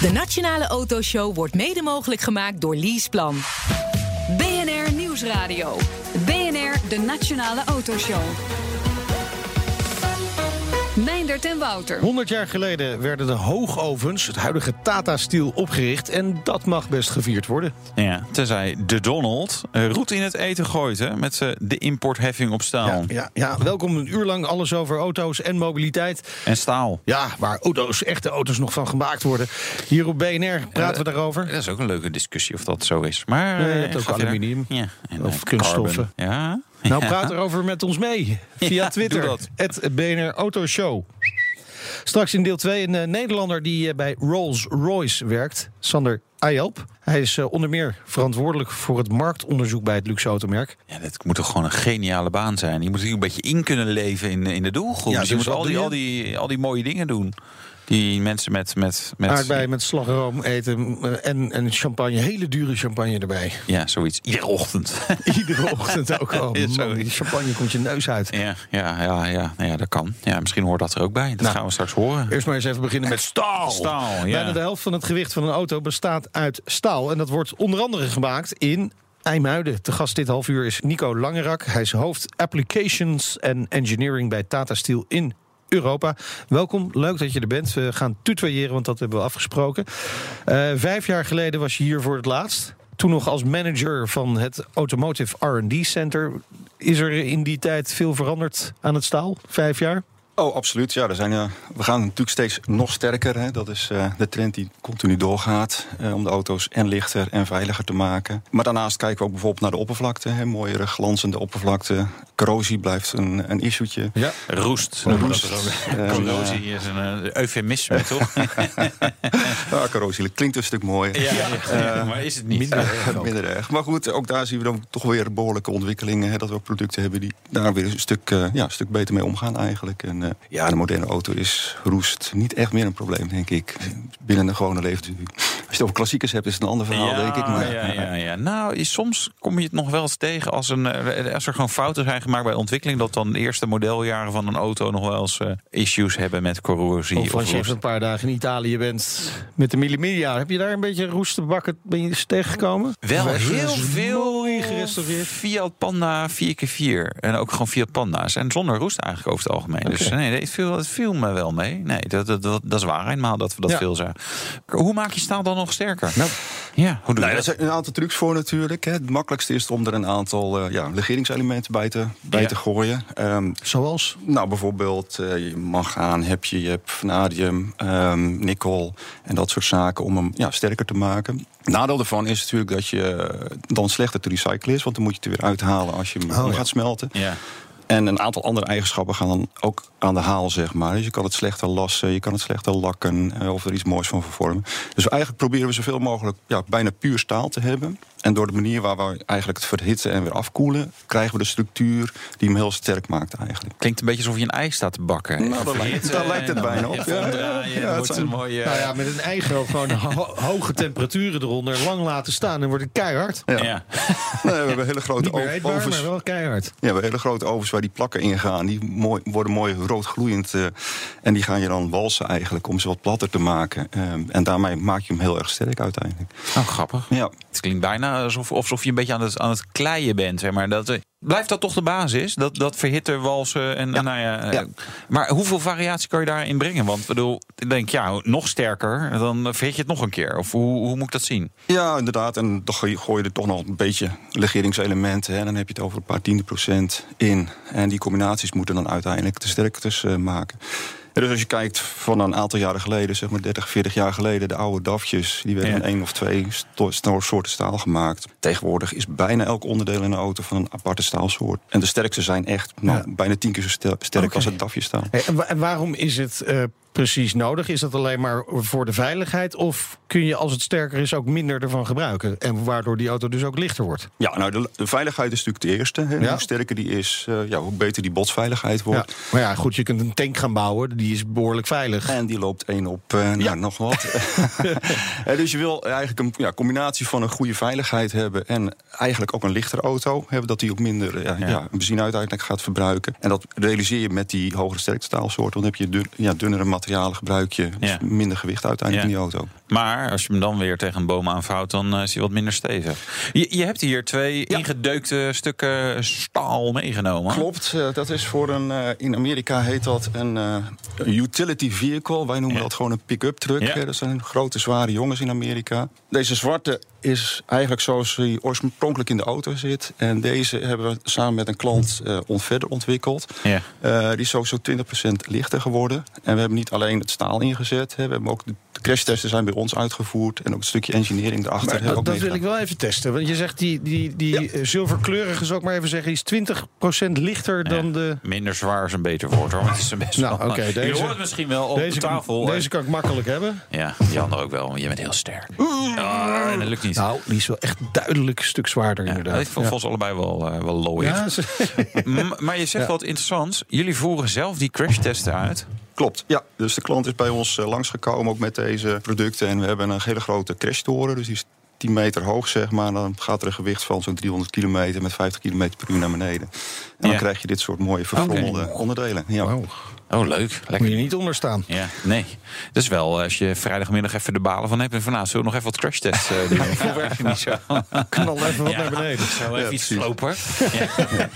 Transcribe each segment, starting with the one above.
De Nationale Autoshow wordt mede mogelijk gemaakt door Leaseplan. BNR Nieuwsradio. BNR, de Nationale Autoshow. Meindert en Wouter. 100 jaar geleden werden de hoogovens, het huidige Tata-stiel, opgericht. En dat mag best gevierd worden. Ja, tenzij de Donald uh, roet in het eten gooit hè, met uh, de importheffing op staal. Ja, ja, ja, welkom een uur lang alles over auto's en mobiliteit. En staal. Ja, waar auto's, echte auto's nog van gemaakt worden. Hier op BNR praten we daarover. Dat is ook een leuke discussie of dat zo is. Maar je hebt ook aluminium ja, en, of kunststoffen. Carbon. Ja. Nou, praat erover met ons mee. Via Twitter. Het BNR Autoshow. Straks in deel 2 een uh, Nederlander die uh, bij Rolls-Royce werkt. Sander Ayalp. Hij is uh, onder meer verantwoordelijk voor het marktonderzoek bij het luxe automerk. Ja, dat moet toch gewoon een geniale baan zijn. Je moet hier een beetje in kunnen leven in, in de doelgroep. Ja, dus je moet al die, al, die, al die mooie dingen doen. Die mensen met... met, met Aardbeien met slagroom eten uh, en, en champagne. Hele dure champagne erbij. Ja, zoiets. Iedere ochtend. Iedere ochtend ook al. Man, die champagne komt je neus uit. Ja, ja, ja, ja, nou ja, dat kan. Ja, misschien hoort dat er ook bij. Dat Nou. gaan we straks horen. Eerst maar eens even beginnen met staal. Staal, ja. Bijna de helft van het gewicht van een auto bestaat uit staal. En dat wordt onder andere gemaakt in IJmuiden. Te gast dit half uur is Nico Langerak. Hij is hoofd Applications en Engineering bij Tata Steel in Europa. Welkom, leuk dat je er bent. We gaan tutoyeren, want dat hebben we afgesproken. Uh, vijf jaar geleden was je hier voor het laatst. Toen nog als manager van het Automotive R&D Center. Is er in die tijd veel veranderd aan het staal? Vijf jaar? Oh, absoluut. Ja, er zijn, uh, we gaan natuurlijk steeds nog sterker. Hè. Dat is uh, de trend die continu doorgaat. Uh, om de auto's en lichter en veiliger te maken. Maar daarnaast kijken we ook bijvoorbeeld naar de oppervlakte. Hè. Mooiere, glanzende oppervlakte. Corrosie blijft een, een issuetje. Ja. Roest. Roest. Corrosie is een eufemisme, toch? ja, corrosie klinkt een stuk mooier. Ja, ja. maar is het niet. Minder erg. Minder erg. Maar goed, ook daar zien we dan toch weer behoorlijke ontwikkelingen. Hè, dat we producten hebben die daar weer een stuk, ja, een stuk beter mee omgaan eigenlijk. En, ja, de moderne auto is roest niet echt meer een probleem, denk ik. Binnen een gewone levensduur. Als je het over klassiekers hebt, is het een ander verhaal, ja, denk ik. Maar, ja, ja, ja. Nou, soms kom je het nog wel eens tegen als, een, als er gewoon fouten zijn gemaakt bij de ontwikkeling. Dat dan de eerste modeljaren van een auto nog wel eens uh, issues hebben met corrosie. Of als je even een paar dagen in Italië bent met de Millimilia. Heb je daar een beetje roest te bakken ben je tegengekomen? Wel Of heel veel mooi gerestaureerd. Fiat Panda 4x4. En ook gewoon Fiat Panda's. En zonder roest eigenlijk over het algemeen. Okay. Dus nee, het viel, het viel me wel mee. Nee, dat, dat, dat, dat is waar eenmaal dat we dat Ja. veel zijn. Hoe maak je staal dan nog sterker? Nou, ja, hoe doe Nou, je er dat? zijn een aantal trucs voor natuurlijk. Hè. Het makkelijkste is om er een aantal uh, ja, legeringselementen bij te, bij Ja. te gooien. Um, Zoals? nou, bijvoorbeeld uh, je mangaan heb je, je hebt vanadium, um, nikkel en dat soort zaken om hem ja, sterker te maken. Nadeel daarvan is natuurlijk dat je eh, dan slechter te recyclen is, want dan moet je het er weer uithalen als je hem Oh, ja. gaat smelten. Ja. En een aantal andere eigenschappen gaan dan ook aan de haal, zeg maar. Dus je kan het slechter lassen, je kan het slechter lakken uh, of er iets moois van vervormen. Dus eigenlijk proberen we zoveel mogelijk ja, bijna puur staal te hebben. En door de manier waar we eigenlijk het verhitten en weer afkoelen, krijgen we de structuur die hem heel sterk maakt eigenlijk. Klinkt een beetje alsof je een ei staat te bakken. Nou, daar lijkt- daar lijkt het bijna op. Ja, ja, ja, het wordt zijn- een mooie... Nou ja, met een eigen gewoon ho- hoge temperaturen eronder lang laten staan en wordt het keihard. Ja. ja. Nee, we hebben hele grote eetbaar, ovens. maar wel keihard. Ja, we hebben hele grote ovens waar die plakken in gaan. Die mooi, worden mooi rood gloeiend. eh, en die gaan je dan walsen eigenlijk om ze wat platter te maken. Ehm, en daarmee maak je hem heel erg sterk uiteindelijk. Oh, grappig. Ja, Het klinkt bijna alsof, alsof je een beetje aan het, aan het kleien bent. Zeg maar. dat, eh, blijft dat toch de basis? Dat, dat verhitter, walsen en Ja. nou ja, eh, Ja. Maar hoeveel variatie kan je daarin brengen? Want ik bedoel, ik denk ja, nog sterker, dan verhit je het nog een keer. Of hoe, hoe moet ik dat zien? ja inderdaad. En dan gooi je- gooi je er toch nog een beetje legeringselementen. Hè. Dan heb je het over een paar tiende procent in. En die combinaties moeten dan uiteindelijk de sterktes eh, maken. Dus als je kijkt van een aantal jaren geleden, zeg maar 30, 40 jaar geleden, de oude DAFjes, die werden Ja. in één of twee soorten staal gemaakt. Tegenwoordig is bijna elk onderdeel in een auto van een aparte staalsoort. En de sterkste zijn echt nou, Ja. bijna tien keer zo sterk als het. Hey, en, wa- en waarom is het eh, precies nodig? Is dat alleen maar voor de veiligheid? Of kun je als het sterker is ook minder ervan gebruiken? En waardoor die auto dus ook lichter wordt? Ja, nou, de, de veiligheid is natuurlijk de eerste. Hè. Ja. Hoe sterker die is, eh, ja, hoe beter die botsveiligheid Ja. wordt. Maar ja, goed, je kunt een tank gaan bouwen. Die is behoorlijk veilig. En die loopt één op, eh, ja. nog wat. Eh, dus je wil eigenlijk een ja, combinatie van een goede veiligheid hebben... en eigenlijk ook een lichtere auto hebben... dat die ook minder ja, Ja. benzine uiteindelijk gaat verbruiken. En dat realiseer je met die hogere sterktestaalsoort. Dan heb je dun, ja, dunnere materialen gebruik je, dus minder gewicht uiteindelijk in die auto. Maar als je hem dan weer tegen een boom aanvouwt, dan eh, is hij wat minder stevig. Je, je hebt hier twee ingedeukte stukken staal meegenomen. Klopt, eh, dat is voor een. eh, in Amerika heet dat een utility vehicle. Wij noemen Ja. dat gewoon een pick-up truck. Ja. Dat zijn grote, zware jongens in Amerika. Deze zwarte is eigenlijk zoals hij oorspronkelijk in de auto zit. En deze hebben we samen met een klant on- verder ontwikkeld. Ja. Die is ook zo'n 20% lichter geworden. En we hebben niet alleen het staal ingezet. Hè, we hebben ook de de crashtesten zijn bij ons uitgevoerd. En ook een stukje engineering erachter. Maar hebben we dat, dat wil ik wel even testen. Want je zegt die, die, die eh, zilverkleurige, zou ik maar even zeggen, die is 20% lichter dan de. Minder zwaar is een beter woord hoor. Want het is een best Nou, wel. oké, je deze- hoort het misschien wel op Deze, de tafel. deze kan ik makkelijk hebben. Ja, die andere ook wel. want Je bent heel sterk. Ah, en dat lukt niet. Nou, die is wel echt duidelijk een stuk zwaarder ja, inderdaad. ik vond Ja. volgens allebei wel, eh, wel looier. Ja, ze- M- maar je zegt Ja. wat interessants. Jullie voeren zelf die crashtesten uit. Klopt, ja. Dus de klant is bij ons eh, langsgekomen ook met deze producten. En we hebben een hele grote crashtoren. Dus die is 10 meter hoog, zeg maar. Dan gaat er een gewicht van zo'n 300 kilometer met 50 kilometer per uur naar beneden. En dan Ja. krijg je dit soort mooie verfrommelde onderdelen. Ja. Oh, leuk. Moet Lekker. je niet onder staan. Ja, nee. Dat is wel, eh, als je vrijdagmiddag even de balen van hebt... en van nou, zullen we nog even wat crashtests uh, doen? Of werkt het niet zo? Knal even wat naar beneden. Zo even Ja, iets precies. slopen. Ja.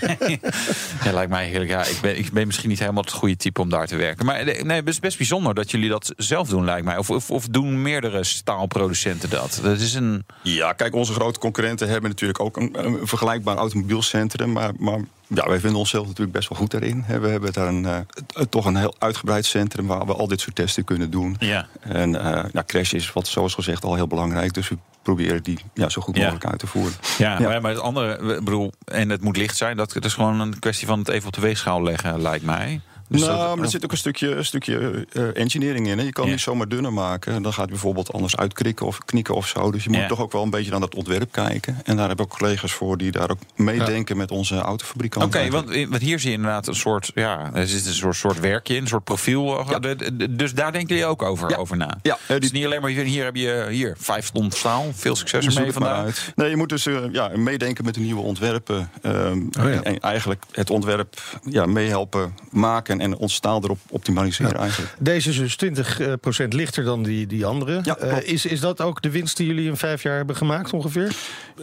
ja, lijkt mij heerlijk. Ja, ik, ben, ik ben misschien niet helemaal het goede type om daar te werken. Maar eh, nee, het is best bijzonder dat jullie dat zelf doen, lijkt mij. Of, of, of doen meerdere staalproducenten dat? Dat is een... Ja, kijk, onze grote concurrenten hebben natuurlijk ook een, een vergelijkbaar automobielcentrum. Maar, maar ja, wij vinden onszelf natuurlijk best wel goed daarin. We hebben daar een, eh, t- toch een heel uitgebreid centrum waar we al dit soort testen kunnen doen. Ja. En eh nou, crash is, wat zoals gezegd, al heel belangrijk. Dus we proberen die ja, zo goed Ja. mogelijk uit te voeren. Ja, Maar, maar het andere, bedoel, en het moet licht zijn. Dat, dat is gewoon een kwestie van het even op de weegschaal leggen, lijkt mij. Dus nou, dat- maar er zit ook een stukje, een stukje eh, engineering in. Hè. Je kan niet zomaar dunner maken. Dan gaat bijvoorbeeld anders uitkrikken of knikken of zo. Dus je moet toch ook wel een beetje naar dat ontwerp kijken. En daar hebben ook collega's voor die daar ook meedenken met onze autofabrikanten. Oké, want, want hier zie je inderdaad een soort, ja, er zit een soort, soort werkje in, een soort profiel. Ja. Dus daar denken jullie ook over, Ja. over na. Ja, Het is die- niet alleen maar, hier heb je hier vijf ton staal. Veel succes Zoek ermee vandaag. Nee, je moet dus eh, ja, meedenken met de nieuwe ontwerpen. ehm, ja. en, en eigenlijk het ontwerp ja, meehelpen maken en ons staal erop optimaliseren eigenlijk. Deze is dus 20% lichter dan die, die andere. Ja, Eh, is, is dat ook de winst die jullie in vijf jaar hebben gemaakt ongeveer?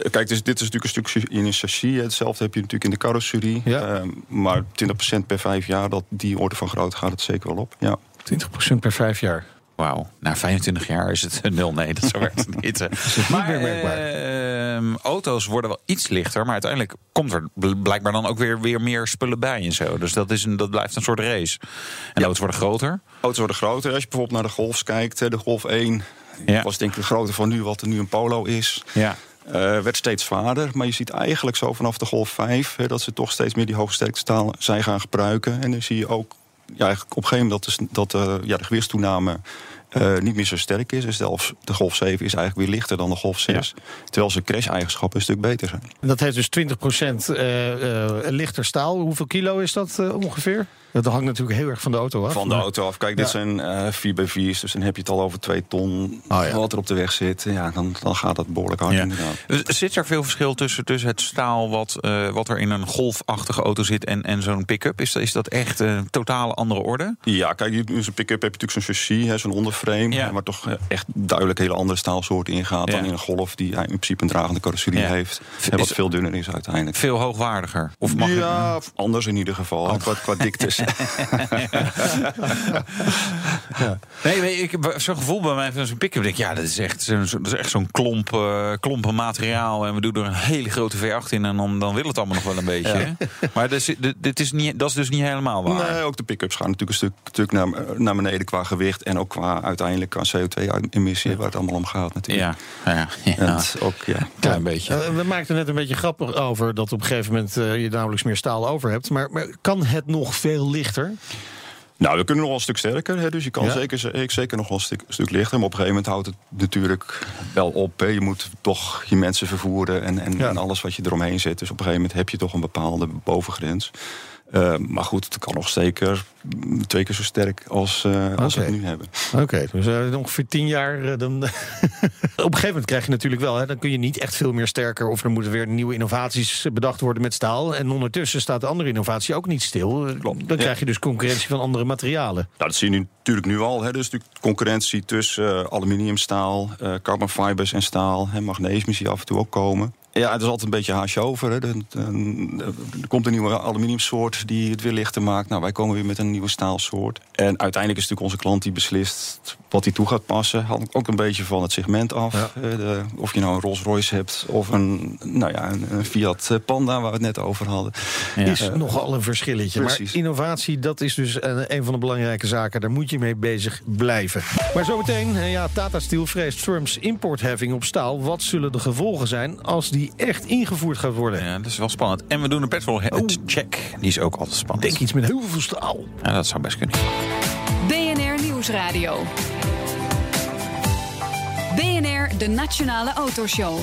Eh, Kijk, dus dit is natuurlijk een stuk in een chassis. Hetzelfde heb je natuurlijk in de carrosserie. Ja. Ehm, maar 20% per vijf jaar, dat, die orde van grootte gaat het zeker wel op. Ja. 20% per vijf jaar. Wauw, na 25 jaar is het nul. Nee, dat zo werkt het niet. Maar ehm, auto's worden wel iets lichter, maar uiteindelijk komt er bl- blijkbaar dan ook weer, weer meer spullen bij en zo. Dus dat, is een, dat blijft een soort race. En auto's worden groter. Auto's worden groter. Als je bijvoorbeeld naar de Golfs kijkt, de Golf 1 Ja. was denk ik de grootte van nu wat er nu een Polo is. Ja. Eh, werd steeds zwaarder, maar je ziet eigenlijk zo vanaf de Golf 5 hè, dat ze toch steeds meer die hoogsterkte staal zijn gaan gebruiken. En dan zie je ook ja, eigenlijk op een gegeven moment dat, de, dat eh, ja, de gewichtstoename eh, niet meer zo sterk is. Dus de Golf 7 is eigenlijk weer lichter dan de Golf 6. Terwijl zijn crash-eigenschappen een stuk beter zijn. Dat heeft dus 20% eh, lichter staal. Hoeveel kilo is dat ongeveer? Dat hangt natuurlijk heel erg van de auto af. Van de maar- auto af. Kijk, Ja. dit zijn eh 4x4's, dus dan heb je het al over 2 ton. Oh ja. Wat er op de weg zit, ja, dan, dan gaat dat behoorlijk hard Ja. inderdaad. Dus Zit er veel verschil tussen, tussen het staal wat, eh, wat er in een golfachtige auto zit en, en zo'n pick-up? Is, dat- is dat echt een totale andere orde? Ja, kijk, in zo'n pick-up heb je natuurlijk zo'n chassis, hè, zo'n onderframe. Ja. Waar toch eh, echt duidelijk hele andere staalsoorten ingaat Ja. dan in een golf die in principe een dragende carrosserie Ja. heeft. En wat veel dunner is uiteindelijk. Veel hoogwaardiger? Of mag ja, anders in ieder geval. Qua, qua diktes. Nee, nee, ik heb zo'n gevoel bij mij van zo'n pick-up. Denk, ja, dat is echt, zo'n- dat is echt zo'n klomp, eh, klompen materiaal. En we doen er een hele grote V8 in. En dan, dan wil het allemaal nog wel een beetje. Maar dat is, dit- is niet, dat is dus niet helemaal waar. Nee, ook de pick-ups gaan natuurlijk een stuk, stuk naar, naar beneden qua gewicht. En ook qua uiteindelijk qua CO2-emissie, waar het allemaal om gaat natuurlijk. Ja, ja, ja. Het ook, ja. klein beetje. Eh, we maakten net een beetje grappig over dat op een gegeven moment eh, je nauwelijks meer staal over hebt. Maar, maar kan het nog veel lichter? Nou, we kunnen nog wel een stuk sterker. Hè, dus je kan Ja? zeker, zeker nog wel een stuk, stuk lichter. Maar op een gegeven moment houdt het natuurlijk wel op. Hè. Je moet toch je mensen vervoeren en, en, Ja. en alles wat je eromheen zet. Dus op een gegeven moment heb je toch een bepaalde bovengrens. Eh, maar goed, het kan nog zeker twee keer zo sterk als, eh, als we het nu hebben. Oké, dus eh, ongeveer tien jaar. dan, Op een gegeven moment krijg je natuurlijk wel, hè, dan kun je niet echt veel meer sterker. Of er moeten weer nieuwe innovaties bedacht worden met staal. En ondertussen staat de andere innovatie ook niet stil. Dan krijg je dus concurrentie van andere materialen. Nou, dat zie je nu, natuurlijk nu al. Hè. Dus natuurlijk concurrentie tussen uh, aluminiumstaal, uh, carbon fibers en staal. En magnesium zie je af en toe ook komen. Ja, het is altijd een beetje haasje over. Hè. Er, er, komt een nieuwe aluminiumsoort die het weer lichter maakt. Nou, wij komen weer met een nieuwe staalsoort. En uiteindelijk is natuurlijk onze klant die beslist wat hij toe gaat passen. Hangt ook een beetje van het segment af. Ja. De, of je nou een Rolls Royce hebt of een, nou ja, een, Fiat Panda, waar we het net over hadden. Ja. Is uh, nogal een verschilletje. Precies. Maar innovatie, dat is dus een, een, van de belangrijke zaken. Daar moet je mee bezig blijven. Maar zometeen, ja, Tata Steel vreest Trumps importheffing op staal. Wat zullen de gevolgen zijn als die echt ingevoerd gaat worden? Ja, dat is wel spannend. En we doen een petrol check. Die is ook altijd spannend. Denk iets met heel veel staal. Ja, dat zou best kunnen. BNR Nieuwsradio. BNR, de Nationale Autoshow.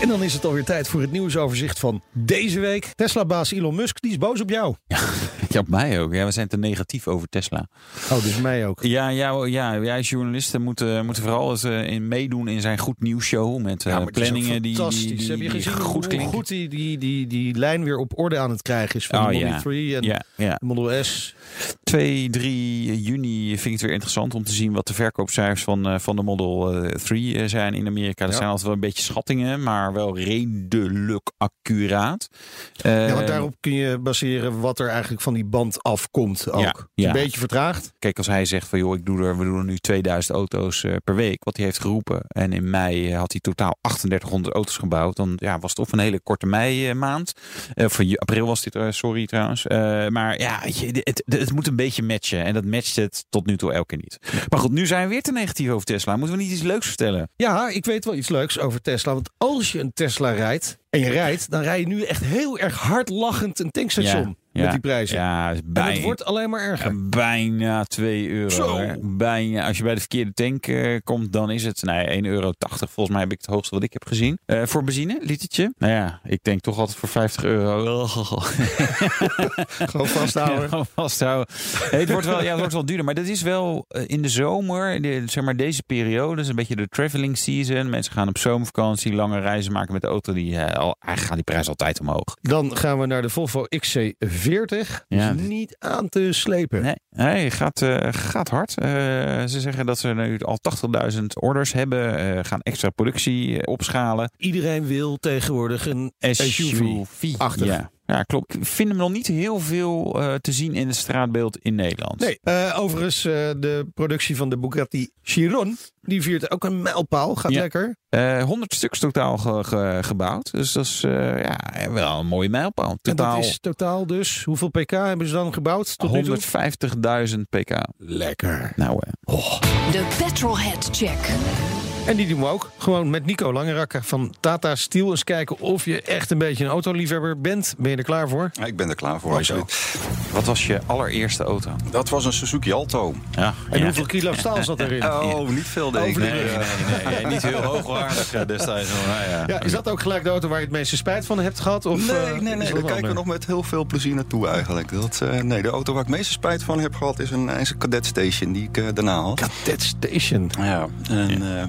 En dan is het alweer tijd voor het nieuwsoverzicht van deze week. Tesla-baas Elon Musk, die is boos op jou. Ja, ja, op mij ook. Ja, we zijn te negatief over Tesla. Oh, dus mij ook. Ja, ja, ja wij journalisten moeten, moeten vooral eens, uh, in meedoen in zijn goed nieuwsshow. Met uh, ja, planningen die, die, die, Heb je gezien goed hoe, hoe goed die, die, die, die lijn weer op orde aan het krijgen is van oh, de Model ja. 3 en ja, ja. de Model S? 2, 3 juni vind ik het weer interessant om te zien wat de verkoopcijfers van, uh, van de Model 3 zijn in Amerika. Dat Ja. zijn altijd wel een beetje schattingen, maar wel redelijk accuraat. Ja, want Eh, daarop kun je baseren wat er eigenlijk van die band afkomt ook. Ja. Een beetje vertraagd. Kijk, als hij zegt van joh, ik doe er, we doen er nu 2000 auto's eh, per week, wat hij heeft geroepen. En in mei eh, had hij totaal 3800 auto's gebouwd. Dan ja, was het of een hele korte mei eh, maand. Eh, of april was dit, eh, sorry trouwens. Eh, maar ja, weet je, het, het, het moet een beetje matchen. En dat matcht het tot nu toe elke keer niet. Maar goed, nu zijn we weer te negatief over Tesla. Moeten we niet iets leuks vertellen? Ja, ik weet wel iets leuks over Tesla. Want als je een Tesla rijdt en je rijdt, dan rij je nu echt heel erg hard lachend een tankstation met die prijzen. Ja, En bijna, het wordt alleen maar erger. Ja, bijna 2 euro. Bijna. Als je bij de verkeerde tank eh, komt, dan is het nee, 1,80 euro. Volgens mij heb ik het hoogste wat ik heb gezien. Eh, voor benzine, litertje. Nou ja, ik denk toch altijd voor 50 euro. Gewoon vasthouden. Ja, gewoon vasthouden. Het, wordt wel, ja, het wordt wel duurder. Maar dat is wel eh, in de zomer, in de, zeg maar deze periode, is een beetje de traveling season. Mensen gaan op zomervakantie, lange reizen maken met de auto. Die, eh, al, eigenlijk gaan die prijs altijd omhoog. Dan gaan we naar de Volvo XC40. Ja. Is niet aan te slepen. Nee, nee gaat, eh, gaat hard. Eh, ze zeggen dat ze nu al 80.000 orders hebben. eh, gaan extra productie opschalen. Iedereen wil tegenwoordig een SUV. Achtig. Ja. ja, klopt. Ik vind hem nog niet heel veel te zien in het straatbeeld in Nederland. Nee, overigens, de productie van de Bugatti Chiron, die viert ook een mijlpaal. Gaat Ja. lekker. Eh 100 stuks totaal ge- ge- gebouwd. Dus dat is ja, wel een mooie mijlpaal. En Totaal dat is totaal dus, hoeveel pk hebben ze dan gebouwd tot nu toe? 150.000 pk. Lekker. Nou, eh, De Petrolhead Check. En die doen we ook. Gewoon met Nico Langerakker van Tata Steel. Eens kijken of je echt een beetje een autoliefhebber bent. Ben je er klaar voor? Ja, ik ben er klaar voor. Absoluut. wat was je allereerste auto? Dat was een Suzuki Alto. Ja, En ja. hoeveel kilo staal zat erin? Oh, niet veel denk ik. Nee, nee, nee, nee, niet heel hoogwaardig destijds. Maar, ja. Ja, is dat ook gelijk de auto waar je het meeste spijt van hebt gehad? Of, Nee, eh, nee, nee, daar kijken we nog met heel veel plezier naartoe eigenlijk. Dat, eh, nee, de auto waar ik het meeste spijt van heb gehad is een, is een Cadet Station die ik eh, daarna Cadet Station. Ja, en, eh,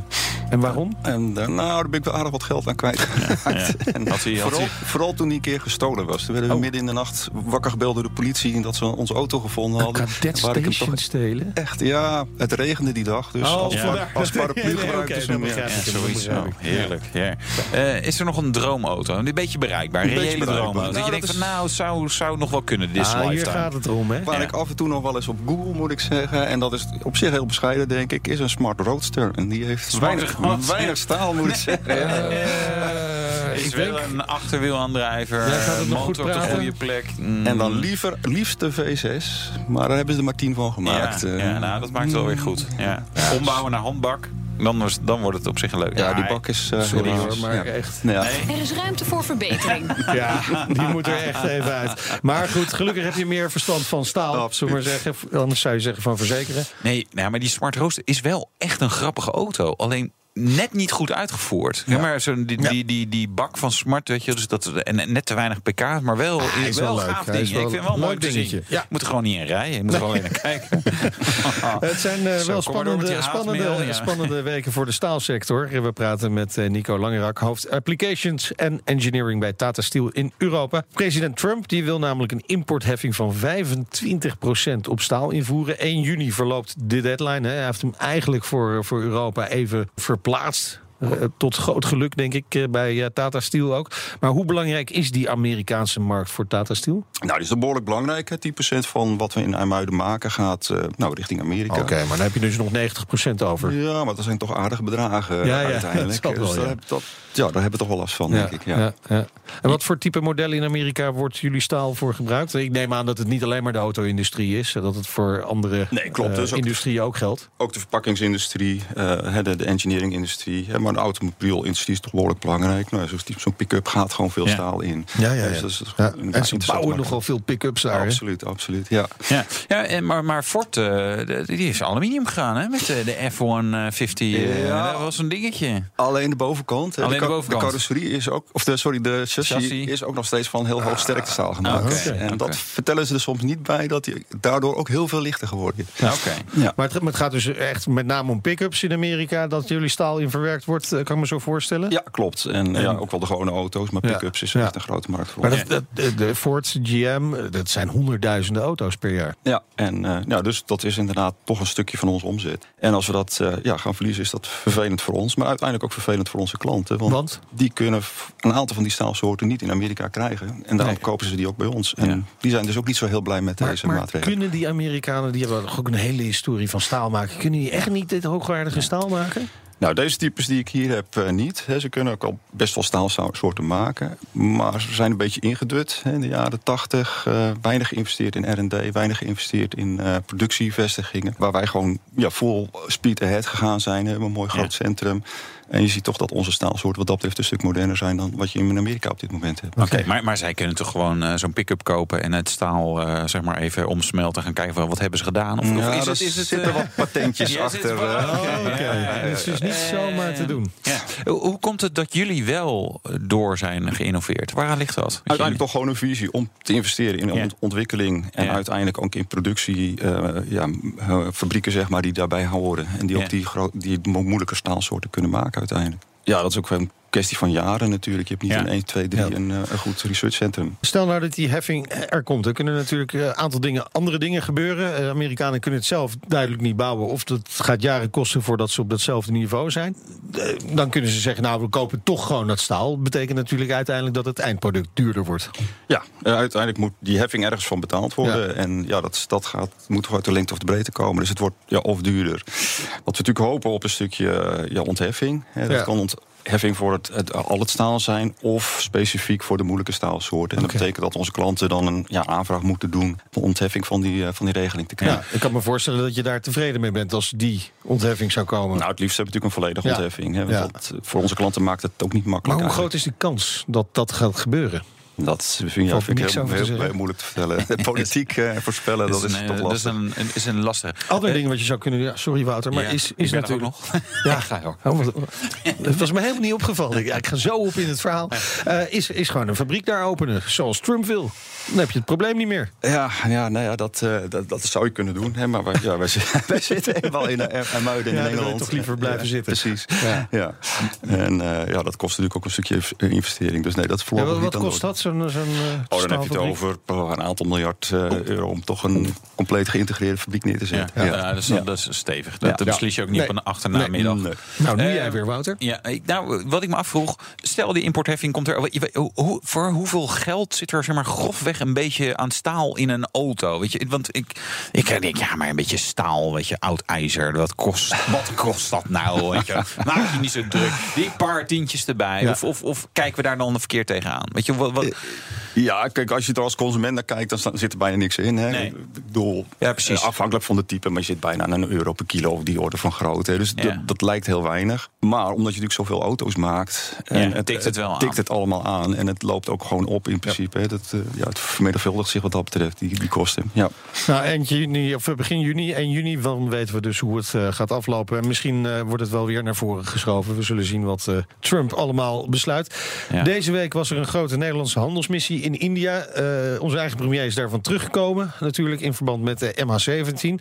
En waarom? en eh, nou, daar ben ik wel aardig wat geld aan kwijt. En Had hij- had vooral, hij- vooral toen die een keer gestolen was. Toen werden we Oh. midden in de nacht wakker gebeld door de politie... en dat ze onze auto gevonden Een hadden. Cadet Waar ik hem Station toch stelen? Echt, ja, het regende die dag. Dus Oh, als, par- als paraplu gebruikte ze hem, ja. Ja, wel. ik. Heerlijk. Ja. Eh, is er nog een droomauto? Een beetje bereikbaar. Een reële droomauto. Dat je Nou, denkt van nou, zou, zou nog wel kunnen. Dit Ah, hier gaat het om, hè? Waar Ja. ik af en toe nog wel eens op Google, moet ik zeggen... en dat is op zich heel bescheiden, denk ik... is een Smart Roadster. En die heeft weinig, weinig staal, moet ik zeggen. Eh, is ik wel denk... een achterwielaandrijver. Motor op de goede plek. Mm. En dan liever, liefst de V6. Maar daar hebben ze er maar tien van gemaakt. Ja, eh. ja, nou, dat maakt het wel weer goed. Ja. Ombouwen naar handbak. Dan, was- dan wordt het op zich leuk. Ja, die bak is... eh, Sorry hoor, maar ja. echt... Nee, ja. Nee. Er is ruimte voor verbetering. Ja, die moet er echt even uit. Maar goed, gelukkig heb je meer verstand van staal, Absoluut. zullen we maar zeggen. Anders zou je zeggen van verzekeren. Nee, nou, maar die Smart Roadster is wel echt een grappige auto. Alleen net niet goed uitgevoerd. Ja. maar zo die, die, die, die bak van smart, weet je, dus dat, en net te weinig pk, maar wel, Hij is wel leuk. gaaf is ding. wel Ik vind wel een mooi leuk dingetje. Ja. Je moet er gewoon niet in rijden. Je moet er gewoon in kijken. Het zijn eh, Zo, wel spannende, spannende, ja. spannende weken voor de staalsector. We praten met eh, Nico Langerak, hoofd Applications en Engineering bij Tata Steel in Europa. President Trump die wil namelijk een importheffing van 25% op staal invoeren. 1 juni verloopt de deadline. Hè. Hij heeft hem eigenlijk voor, voor Europa even verplaatst. Eh, tot groot geluk, denk ik, eh, bij eh, Tata Steel ook. Maar hoe belangrijk is die Amerikaanse markt voor Tata Steel? Nou, die is behoorlijk belangrijk. hè. 10% van wat we in IJmuiden maken gaat eh, nou, richting Amerika. Oké, maar dan heb je dus nog 90% over. Ja, maar dat zijn toch aardige bedragen Ja, ja, uiteindelijk. dat wel, dus ja. dat, ja, daar hebben we toch wel last van, denk ik. Ja. ja, ja. En wat voor type modellen in Amerika wordt jullie staal voor gebruikt? Ik neem aan dat het niet alleen maar de auto-industrie is, dat het voor andere Nee, klopt. eh, Dus ook- industrieën ook geldt. Ook de verpakkingsindustrie, eh, hè, de, de engineering-industrie. hè, Maar de automobielindustrie is toch behoorlijk belangrijk. Nou, zo'n zo'n pick-up gaat gewoon veel Ja. staal in. Ja, ja, ja. Dus dat is toch Ja, en ze bouwen nogal veel pick-ups daar. Absoluut, absoluut. Ja. Ja, ja en, maar, maar Ford, eh, die is aluminium gegaan, hè? Met de, de F-150. eh, Ja. Dat was een dingetje. Alleen de bovenkant. hè. Alleen de carrosserie is ook, of de, sorry, de chassis, Chassis. is ook nog steeds van heel hoog sterktestaal gemaakt. En dat vertellen ze er soms niet bij, dat die daardoor ook heel veel lichter geworden is. Oké. Ja. Maar het, het gaat dus echt met name om pick-ups in Amerika, dat jullie staal in verwerkt wordt, eh, kan ik me zo voorstellen? Ja, klopt. En, ja, ook wel de gewone auto's, maar Ja. pick-ups is Ja. echt een grote markt voor Maar ons. dat, dat- de, de Ford, GM, dat zijn honderdduizenden auto's per jaar. Ja, en eh, ja, dus dat is inderdaad toch een stukje van onze omzet. En als we dat eh, ja, gaan verliezen, is dat vervelend voor ons, maar uiteindelijk ook vervelend voor onze klanten. Want, Want? die kunnen een aantal van die staalsoorten niet in Amerika krijgen. En daarom Nee. kopen ze die ook bij ons. En Ja. die zijn dus ook niet zo heel blij met Maar, deze maar maatregelen. kunnen die Amerikanen, die hebben ook een hele historie van staal maken, kunnen die echt niet dit hoogwaardige staal maken? Nou, deze types die ik hier heb eh, niet. Ze kunnen ook al best wel staalsoorten maken. Maar ze zijn een beetje ingedut. In de jaren tachtig weinig geïnvesteerd in R&D. Weinig geïnvesteerd in eh, productievestigingen. Waar wij gewoon ja, full speed ahead gegaan zijn. We hebben een mooi groot centrum. En je ziet toch dat onze staalsoorten wat dat betreft een stuk moderner zijn... dan wat je in Amerika op dit moment hebt. Oké, maar, maar zij kunnen toch gewoon eh, zo'n pick-up kopen en het staal eh, zeg maar even omsmelten. Gaan kijken van wat hebben ze gedaan? Of, of Ja, is er het, is het, zitten eh, wat patentjes achter. ja. dat is dus niet zomaar te doen. Ja. Hoe, komt het dat jullie wel door zijn geïnnoveerd? Waaraan ligt dat? Uiteindelijk toch gewoon een visie om te investeren in Ja. ontwikkeling. En Ja. uiteindelijk ook in productie. eh, ja, fabrieken zeg maar, die daarbij horen. En die Ja. ook die, die mo- moeilijke staalsoorten kunnen maken uiteindelijk. Ja, dat is ook een kwestie van jaren natuurlijk. Je hebt niet Ja. in 1, 2, 3 Ja. een, eh, een goed researchcentrum. Stel nou dat die heffing er komt, er kunnen natuurlijk een aantal dingen, andere dingen gebeuren. Eh, Amerikanen kunnen het zelf duidelijk niet bouwen. Of het gaat jaren kosten voordat ze op datzelfde niveau zijn. Eh, Dan kunnen ze zeggen, nou we kopen toch gewoon dat staal. Betekent natuurlijk uiteindelijk dat het eindproduct duurder wordt. Ja, eh, uiteindelijk moet die heffing ergens van betaald worden. Ja. En ja, dat, dat gaat, moet toch uit de lengte of de breedte komen. Dus het wordt ja, of duurder. Wat we natuurlijk hopen op een stukje eh, ja, ontheffing. Hè, dat Ja. kan ontheffing voor het, het, al het staal zijn... of specifiek voor de moeilijke staalsoorten. En dat betekent dat onze klanten dan een ja, aanvraag moeten doen... om ontheffing van die, eh, van die regeling te krijgen. Ja, ik kan me voorstellen dat je daar tevreden mee bent als die ontheffing zou komen. Nou, het liefst hebben we natuurlijk een volledige Ja. ontheffing. Hè, want dat, eh, voor onze klanten maakt het ook niet maar makkelijk. hoe groot is de kans dat dat gaat gebeuren? Dat vind, ja, vind ik heel, moeilijk te vertellen. Politiek eh, voorspellen, dat is, een, toch eh, dat is lastig. een, een- is een lastige. Andere Eh, dingen wat je zou kunnen doen. Ja, sorry Wouter, maar ja, is, is natuurlijk. nog. Ja, ga je ook. Oh, Dat was me helemaal niet opgevallen. Ik, ja, ik ga zo op in het verhaal. Eh, is, is gewoon een fabriek daar openen, zoals Trump wil. Dan heb je het probleem niet meer. Ja, ja, nou ja dat, eh, dat, dat zou je kunnen doen. Hè, maar wij, ja, wij, zitten- wij zitten eenmaal in Muiden in Ja, toch liever blijven Ja, zitten. Precies. Ja. Ja. En eh, ja, dat kost natuurlijk ook een stukje inv- investering. Dus nee, dat voorlopig wat kost dat, zo'n zo'n eh, Oh, dan heb je het over oh, een aantal miljard eh, euro... om toch een compleet geïntegreerde fabriek neer te Ja, zetten. ja. dat, is, dat is stevig. Dat, Ja. dat beslis je ook niet Nee. op een achternamiddag. Nee. Nou, nu Eh, jij weer, Wouter. Ja, ik, nou, wat ik me afvroeg, stel die importheffing komt er. hoe- voor hoeveel geld zit er zeg maar, grofweg een beetje aan staal in een auto? Weet je, want ik, ik denk, ja, maar een beetje staal, weet je, oud ijzer. Wat kost, wat kost dat nou? Weet je? Maak je niet zo druk. Die paar tientjes erbij. Ja. Of, of, of kijken we daar dan verkeerd tegenaan? Weet je, wat, wat, Ja, kijk, als je er als consument naar kijkt, dan zit er bijna niks in. Hè? Nee. Ik bedoel, Ja, precies. eh, afhankelijk van de type, maar je zit bijna aan een euro per kilo of die orde van grootte. Dus Ja. dat, dat lijkt heel weinig. Maar omdat je natuurlijk zoveel auto's maakt... Ja, tikt het wel tikt aan. het allemaal aan. En het loopt ook gewoon op in principe. hè. Dat, eh, ja, het vermenigvuldigt zich wat dat betreft, die, die kosten. Ja. Nou, eind juni, of begin juni, 1 juni, dan weten we dus hoe het eh, gaat aflopen. En misschien eh, wordt het wel weer naar voren geschoven. We zullen zien wat eh, Trump allemaal besluit. Ja. Deze week was er een grote Nederlandse handelsmissie in India. Eh, onze eigen premier is daarvan teruggekomen, natuurlijk in verband met de MH17.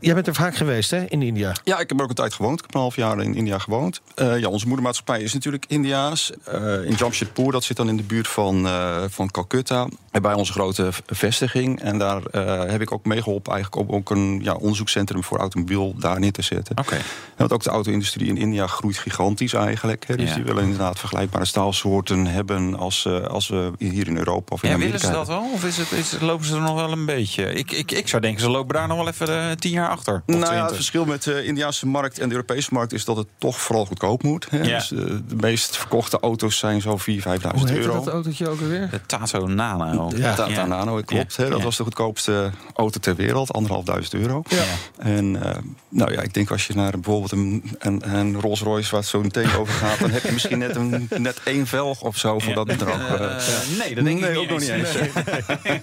Jij bent er vaak geweest, hè, in India? Ja, ik heb er ook een tijd gewoond. Ik heb een half jaar in India gewoond. Eh, ja, onze moedermaatschappij is natuurlijk Indiaas. Eh, in Jamshedpur, dat zit dan in de buurt van, eh, van Calcutta. En bij onze grote vestiging. En daar eh, heb ik ook meegeholpen eigenlijk om ook een ja, onderzoekscentrum voor automobiel daar neer te zetten. Oké. En Want ook de auto-industrie in India groeit gigantisch eigenlijk. Hè. Dus Ja. die willen inderdaad vergelijkbare staalsoorten hebben als, eh, als we hier in Europa of in Ja, willen ze dat wel? Of is het, is, lopen ze er nog wel een beetje? Ik, ik, ik zou denken, ze lopen daar nog wel even eh, tien jaar achter. Of Nou ja, 20. het verschil met de Indiaanse markt en de Europese markt is dat het toch vooral goedkoop moet. Hè. Ja. Dus, eh, de meest verkochte auto's zijn zo'n 4.000, 5.000 Hoe heette euro. dat autootje ook alweer? De Tato Nano. Ja. Tata Ja. Nano, klopt. Hè, dat Ja. was de goedkoopste auto ter wereld, anderhalfduizend euro. Ja. En eh, nou ja, ik denk als je naar bijvoorbeeld een, een, een Rolls Royce waar het zo meteen over gaat, dan heb je misschien net, een, net één velg of zo voor dat bedrag. Nee, dat denk ik niet ook nog niet eens. Nee,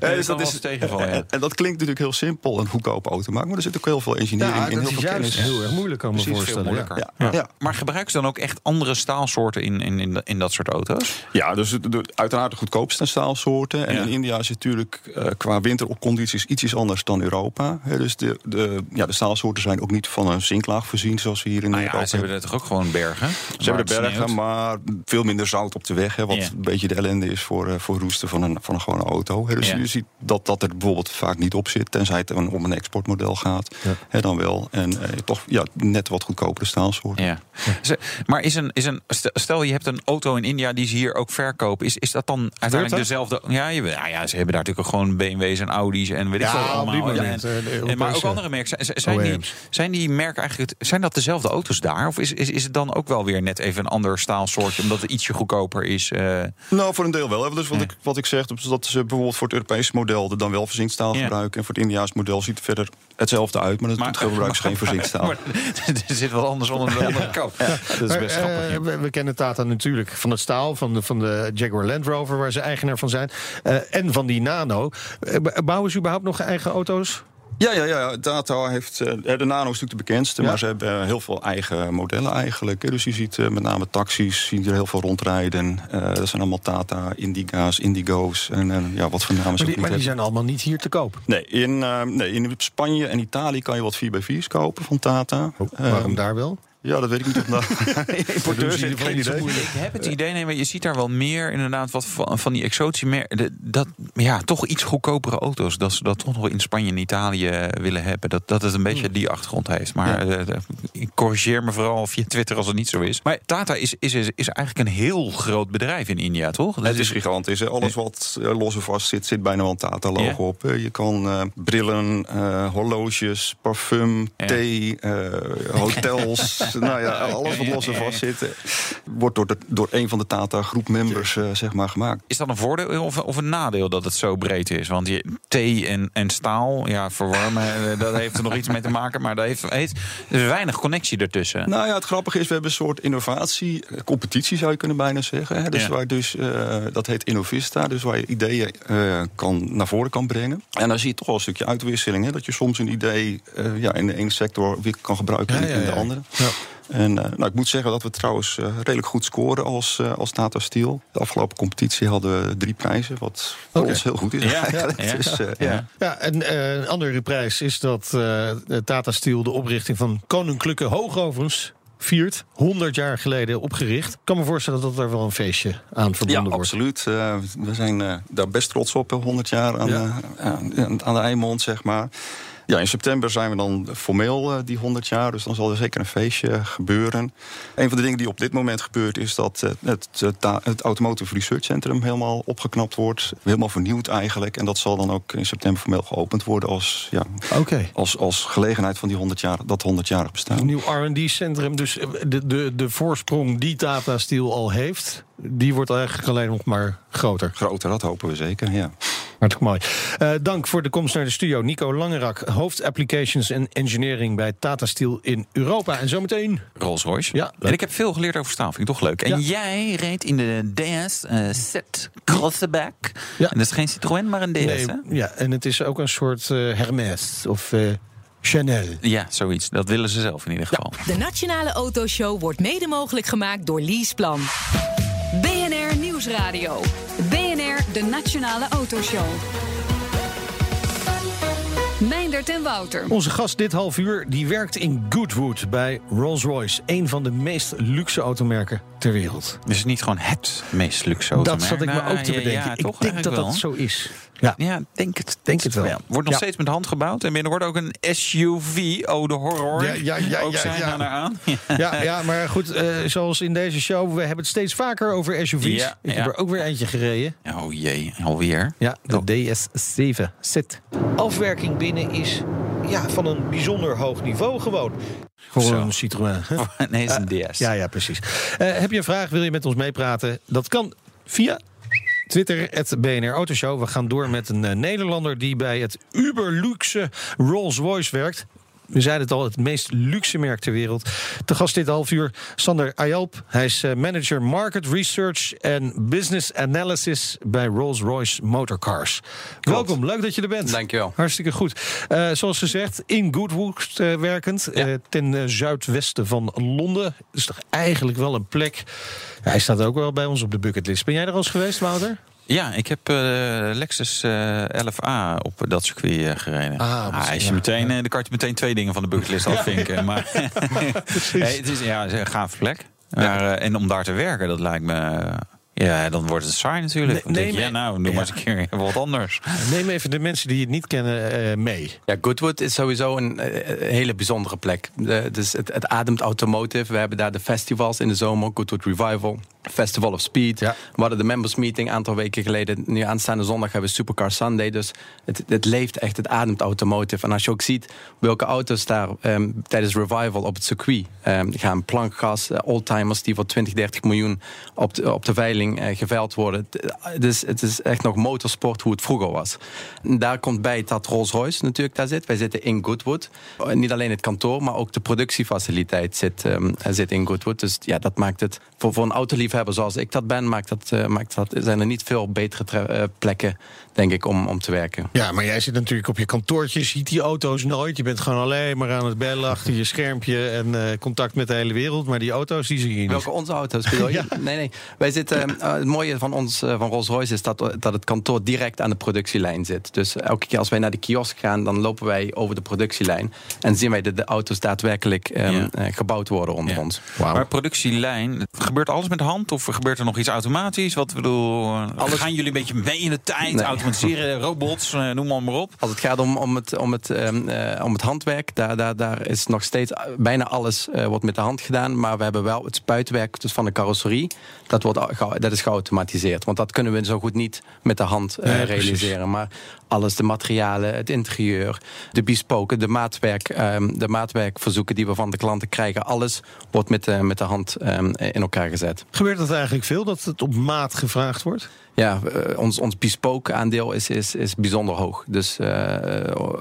nee. Dus dat is tegenvallen. Ja. en, en dat klinkt natuurlijk heel simpel, een goedkope auto maken, maar er zit ook heel veel engineering Ja, in, dat heel is veel juist kennis. heel erg moeilijk, kan ik me Precies, veel voorstellen. moeilijker. Ja, ja. Maar gebruiken ze dan ook echt andere staalsoorten in, in, in, in dat soort auto's? Ja, dus de, de- uiteraard de goedkoopste staalsoorten. En Ja. in India is het natuurlijk eh, qua wintercondities ietsjes anders dan Europa. Hè, dus de, de, ja, de staalsoorten zijn ook niet van een zinklaag voorzien zoals we hier in Nou Europa ja, ze hebben er toch ook gewoon bergen? Ze hebben de bergen, maar veel minder zout op de weg. Hè, wat Ja. een beetje de ellende is voor, eh, voor roesten van een, van een gewone auto. Dus Ja. je ziet dat dat er bijvoorbeeld vaak niet op zit. Tenzij het een- om een exportmodel gaat. Hè, dan wel. En eh, toch ja, net wat goedkopere staalsoorten. Ja. Ze- Maar is een, is een, stel je hebt een auto in India die ze hier ook verkopen. Is, is dat dan uiteindelijk dat? dezelfde? Ja, je, ja, ja, ze hebben daar natuurlijk ook gewoon BMW's en Audi's en weet ik Ja, veel op allemaal. die Ja, moment, en- eh, en, maar ook andere merken. Zijn, zijn, die, OEM's. zijn die merken eigenlijk zijn dat dezelfde auto's daar? Of is, is, is het dan ook wel weer net even een ander staalsoortje omdat het ietsje goedkoper is? eh? Nou, voor een deel wel. hè. Dus wat, Ja. ik, wat ik zeg, dat ze bijvoorbeeld voor het Europese model er dan wel verzinkstaal Ja. gebruiken. En voor het Indiaas model ziet het verder hetzelfde uit. Maar, maar gebruiken ze geen verzinkstaal. Maar er zit wat anders onder de andere kant. Dat is Maar, best eh, grappig. we, we kennen Tata natuurlijk van het staal, van de, van de Jaguar Land Rover, waar ze eigenaar van zijn. eh, en van die Nano. Eh, bouwen ze überhaupt nog eigen auto's? Ja, ja, ja. Tata heeft. eh, de Nano is natuurlijk de bekendste, Ja. maar ze hebben heel veel eigen modellen eigenlijk. Dus je ziet eh, met name taxis, zie je er heel veel rondrijden. Eh, dat zijn allemaal Tata, Indiga's, Indigo's en ja, wat voor namen ze Maar ook die, niet maar die zijn allemaal niet hier te koop. Nee in, nee, in Spanje en Italië kan je wat 4x4's kopen van Tata. Waarom Eh, daar wel? Ja, dat weet ik niet. Of nou, importeurs in geen idee. Ik heb het idee, nee, maar je ziet daar wel meer inderdaad wat van, van die exotische mer- de- dat ja, toch iets goedkopere auto's. Dat ze dat toch nog wel in Spanje en Italië willen hebben. Dat, dat het een beetje die achtergrond heeft. Maar eh, eh, ik corrigeer me vooral via Twitter als het niet zo is. Maar Tata is, is, is, is eigenlijk een heel groot bedrijf in India, toch? Dat Het is gigantisch. hè. Alles wat eh, los en vast zit, zit bijna wel een Tata-logo op. Je kan eh, brillen, eh, horloges, parfum, thee, eh, hotels. nou ja, alles wat los en vast zit, wordt door, de, door een van de Tata-groepmembers eh, zeg maar gemaakt. Is dat een voordeel of, of een nadeel dat het zo breed is? Want je, thee en, en staal, ja, verwarmen, eh, dat heeft er nog iets mee te maken. Maar daar heeft, heeft, er is weinig connectie ertussen. Nou ja, het grappige is, we hebben een soort innovatie, eh, competitie zou je kunnen bijna zeggen. Hè? Dus Ja. waar dus, eh, dat heet Innovista, dus waar je ideeën eh, kan, naar voren kan brengen. En dan zie je toch wel een stukje uitwisseling. Hè? Dat je soms een idee eh, ja, in de ene sector weer kan gebruiken Ja, in, ja, in de ja. andere. Ja. En eh, nou, ik moet zeggen dat we trouwens eh, redelijk goed scoren als, eh, als Tata Steel. De afgelopen competitie hadden we drie prijzen, wat voor ons heel goed is. Ja, eigenlijk. ja. Dus, eh, Ja. ja. Ja, en eh, een andere prijs is dat eh, Tata Steel de oprichting van Koninklijke Hoogovens viert. 100 jaar geleden opgericht. Ik kan me voorstellen dat er wel een feestje aan Ja, verbonden wordt. absoluut. Eh, we zijn eh, daar best trots op, eh, 100 jaar aan, Ja. eh, aan, aan de Eimond, zeg maar. Ja, in september zijn we dan formeel eh, die 100 jaar, dus dan zal er zeker een feestje gebeuren. Een van de dingen die op dit moment gebeurt, is dat eh, het, het Automotive Research Centrum helemaal opgeknapt wordt. Helemaal vernieuwd eigenlijk. En dat zal dan ook in september formeel geopend worden als, ja, Oké. als, als gelegenheid van die 100 jaar, dat 100-jarig bestaan. Een nieuw R&D-centrum. Dus eh, de, de, de voorsprong die Tata Steel al heeft... die wordt eigenlijk alleen nog maar groter. Groter, dat hopen we zeker, ja. Hartelijk mooi. Eh, dank voor de komst naar de studio. Nico Langerak, hoofd Applications en Engineering bij Tata Steel in Europa. En zometeen... Rolls Royce. Ja, leuk. en ik heb veel geleerd over staal. Vind ik toch leuk. En Ja. jij reed in de DS eh Set Crosseback. Ja. En dat is geen Citroën, maar een DS, Nee, hè? ja, en het is ook een soort eh, Hermès of eh, Chanel. Ja, zoiets. Dat willen ze zelf in ieder geval. De Nationale Autoshow wordt mede mogelijk gemaakt door Leaseplan. Nieuwsradio. BNR, de Nationale Autoshow. Meindert en Wouter. Onze gast dit half uur die werkt in Goodwood bij Rolls-Royce. Een van de meest luxe automerken ter wereld. Dus niet gewoon het meest luxe Dat automerk. zat ik me Nou, ook te bedenken. Ja, ik toch denk dat dat zo is. Ja. Ja, denk het. Denk het wel. Wordt nog Ja. steeds met de hand gebouwd. En binnenkort ook een SUV. Oh, de horror. Ja, ja, ja, ook zijn ja. daar naar aan. Ja, ja, maar goed, eh, zoals in deze show, we hebben het steeds vaker over SUV's. Ja, ik heb er ook weer eentje gereden. Oh jee, alweer. Ja, de DS7 Zit. Afwerking binnen is ja, van een bijzonder hoog niveau gewoon. Voor Zo. een Citroën. hè? Nee, is een DS. Ja, ja, precies. Eh, heb je een vraag, wil je met ons meepraten? Dat kan via Twitter, het BNR Autoshow. We gaan door met een eh, Nederlander die bij het uberluxe Rolls-Royce werkt. We zeiden het al, het meest luxe merk ter wereld. Te gast dit half uur, Sander Ayalp. Hij is eh, manager Market Research en Business Analysis bij Rolls-Royce Motorcars. Welkom, leuk dat je er bent. Dankjewel. Hartstikke goed. Eh, zoals gezegd, in Goodwood eh, werkend, Ja. ten zuidwesten van Londen. Dat is toch eigenlijk wel een plek. Hij staat ook wel bij ons op de bucketlist. Ben jij er al eens geweest, Wouter? Ja, ik heb eh, Lexus eh 11A op dat circuit eh, gereden. Ah, Ah, als je ja. meteen, dan kan je meteen twee dingen van de bucketlist afvinken. Maar hey, het is, ja, het is een gaaf plek. Maar, en om daar te werken, dat lijkt me... eh, ja, dan wordt het saai natuurlijk. Nee, Dan denk nee, je, ja, maar- nou, doe maar eens een keer wat anders. Neem even de mensen die het niet kennen eh, mee. Ja, Goodwood is sowieso een, eh, hele bijzondere plek. De, dus het, het ademt automotive. We hebben daar de festivals in de zomer, Goodwood Revival, Festival of Speed. Ja. We hadden de members meeting een aantal weken geleden. Nu aanstaande zondag hebben we Supercar Sunday. Dus het, het leeft echt, het ademt automotive. En als je ook ziet welke auto's daar ehm, tijdens Revival op het circuit ehm, gaan. Plankgas, eh, oldtimers die voor 20, 30 miljoen op de, op de veiling eh, geveild worden. Het is, het is echt nog motorsport hoe het vroeger was. Daar komt bij dat Rolls-Royce natuurlijk daar zit. Wij zitten in Goodwood. Eh, Niet alleen het kantoor, maar ook de productiefaciliteit zit, ehm, zit in Goodwood. Dus ja, dat maakt het voor, voor een autoliefhebber zoals ik dat ben, maakt dat, eh, maakt dat, zijn er niet veel betere eh, plekken, denk ik, om, om te werken. Ja, maar jij zit natuurlijk op je kantoortje, ziet die auto's nooit. Je bent gewoon alleen maar aan het bellen achter je schermpje en eh, contact met de hele wereld. Maar die auto's, die zie je niet. Welke onze auto's bedoel je? Nee, nee. Wij zitten, eh, het mooie van ons, eh, van Rolls-Royce, is dat, dat het kantoor direct aan de productielijn zit. Dus elke keer als wij naar de kiosk gaan, dan lopen wij over de productielijn. En zien wij dat de auto's daadwerkelijk ehm, Ja. eh, gebouwd worden onder Ja. ons. Maar productielijn, gebeurt alles met de hand? Of gebeurt er nog iets automatisch? Wat bedoel, Alles- gaan jullie een beetje mee in de tijd? Nee. Automatiseren, robots, eh, noem maar, maar op. Als het gaat om, om, het, om, het, ehm, eh, om het handwerk, daar, daar, daar is nog steeds eh, bijna alles eh, wordt met de hand gedaan. Maar we hebben wel het spuitwerk dus van de carrosserie. Dat, wordt, dat is geautomatiseerd. Want dat kunnen we zo goed niet met de hand eh, realiseren. Maar alles, de materialen, het interieur, de bespoken, de, maatwerk, ehm, de maatwerkverzoeken die we van de klanten krijgen. Alles wordt met de, met de hand ehm, in elkaar gezet. Gebeurt dat eigenlijk veel, dat het op maat gevraagd wordt? Ja, eh, ons, ons bespoke aandeel is, is, is bijzonder hoog. Dus eh,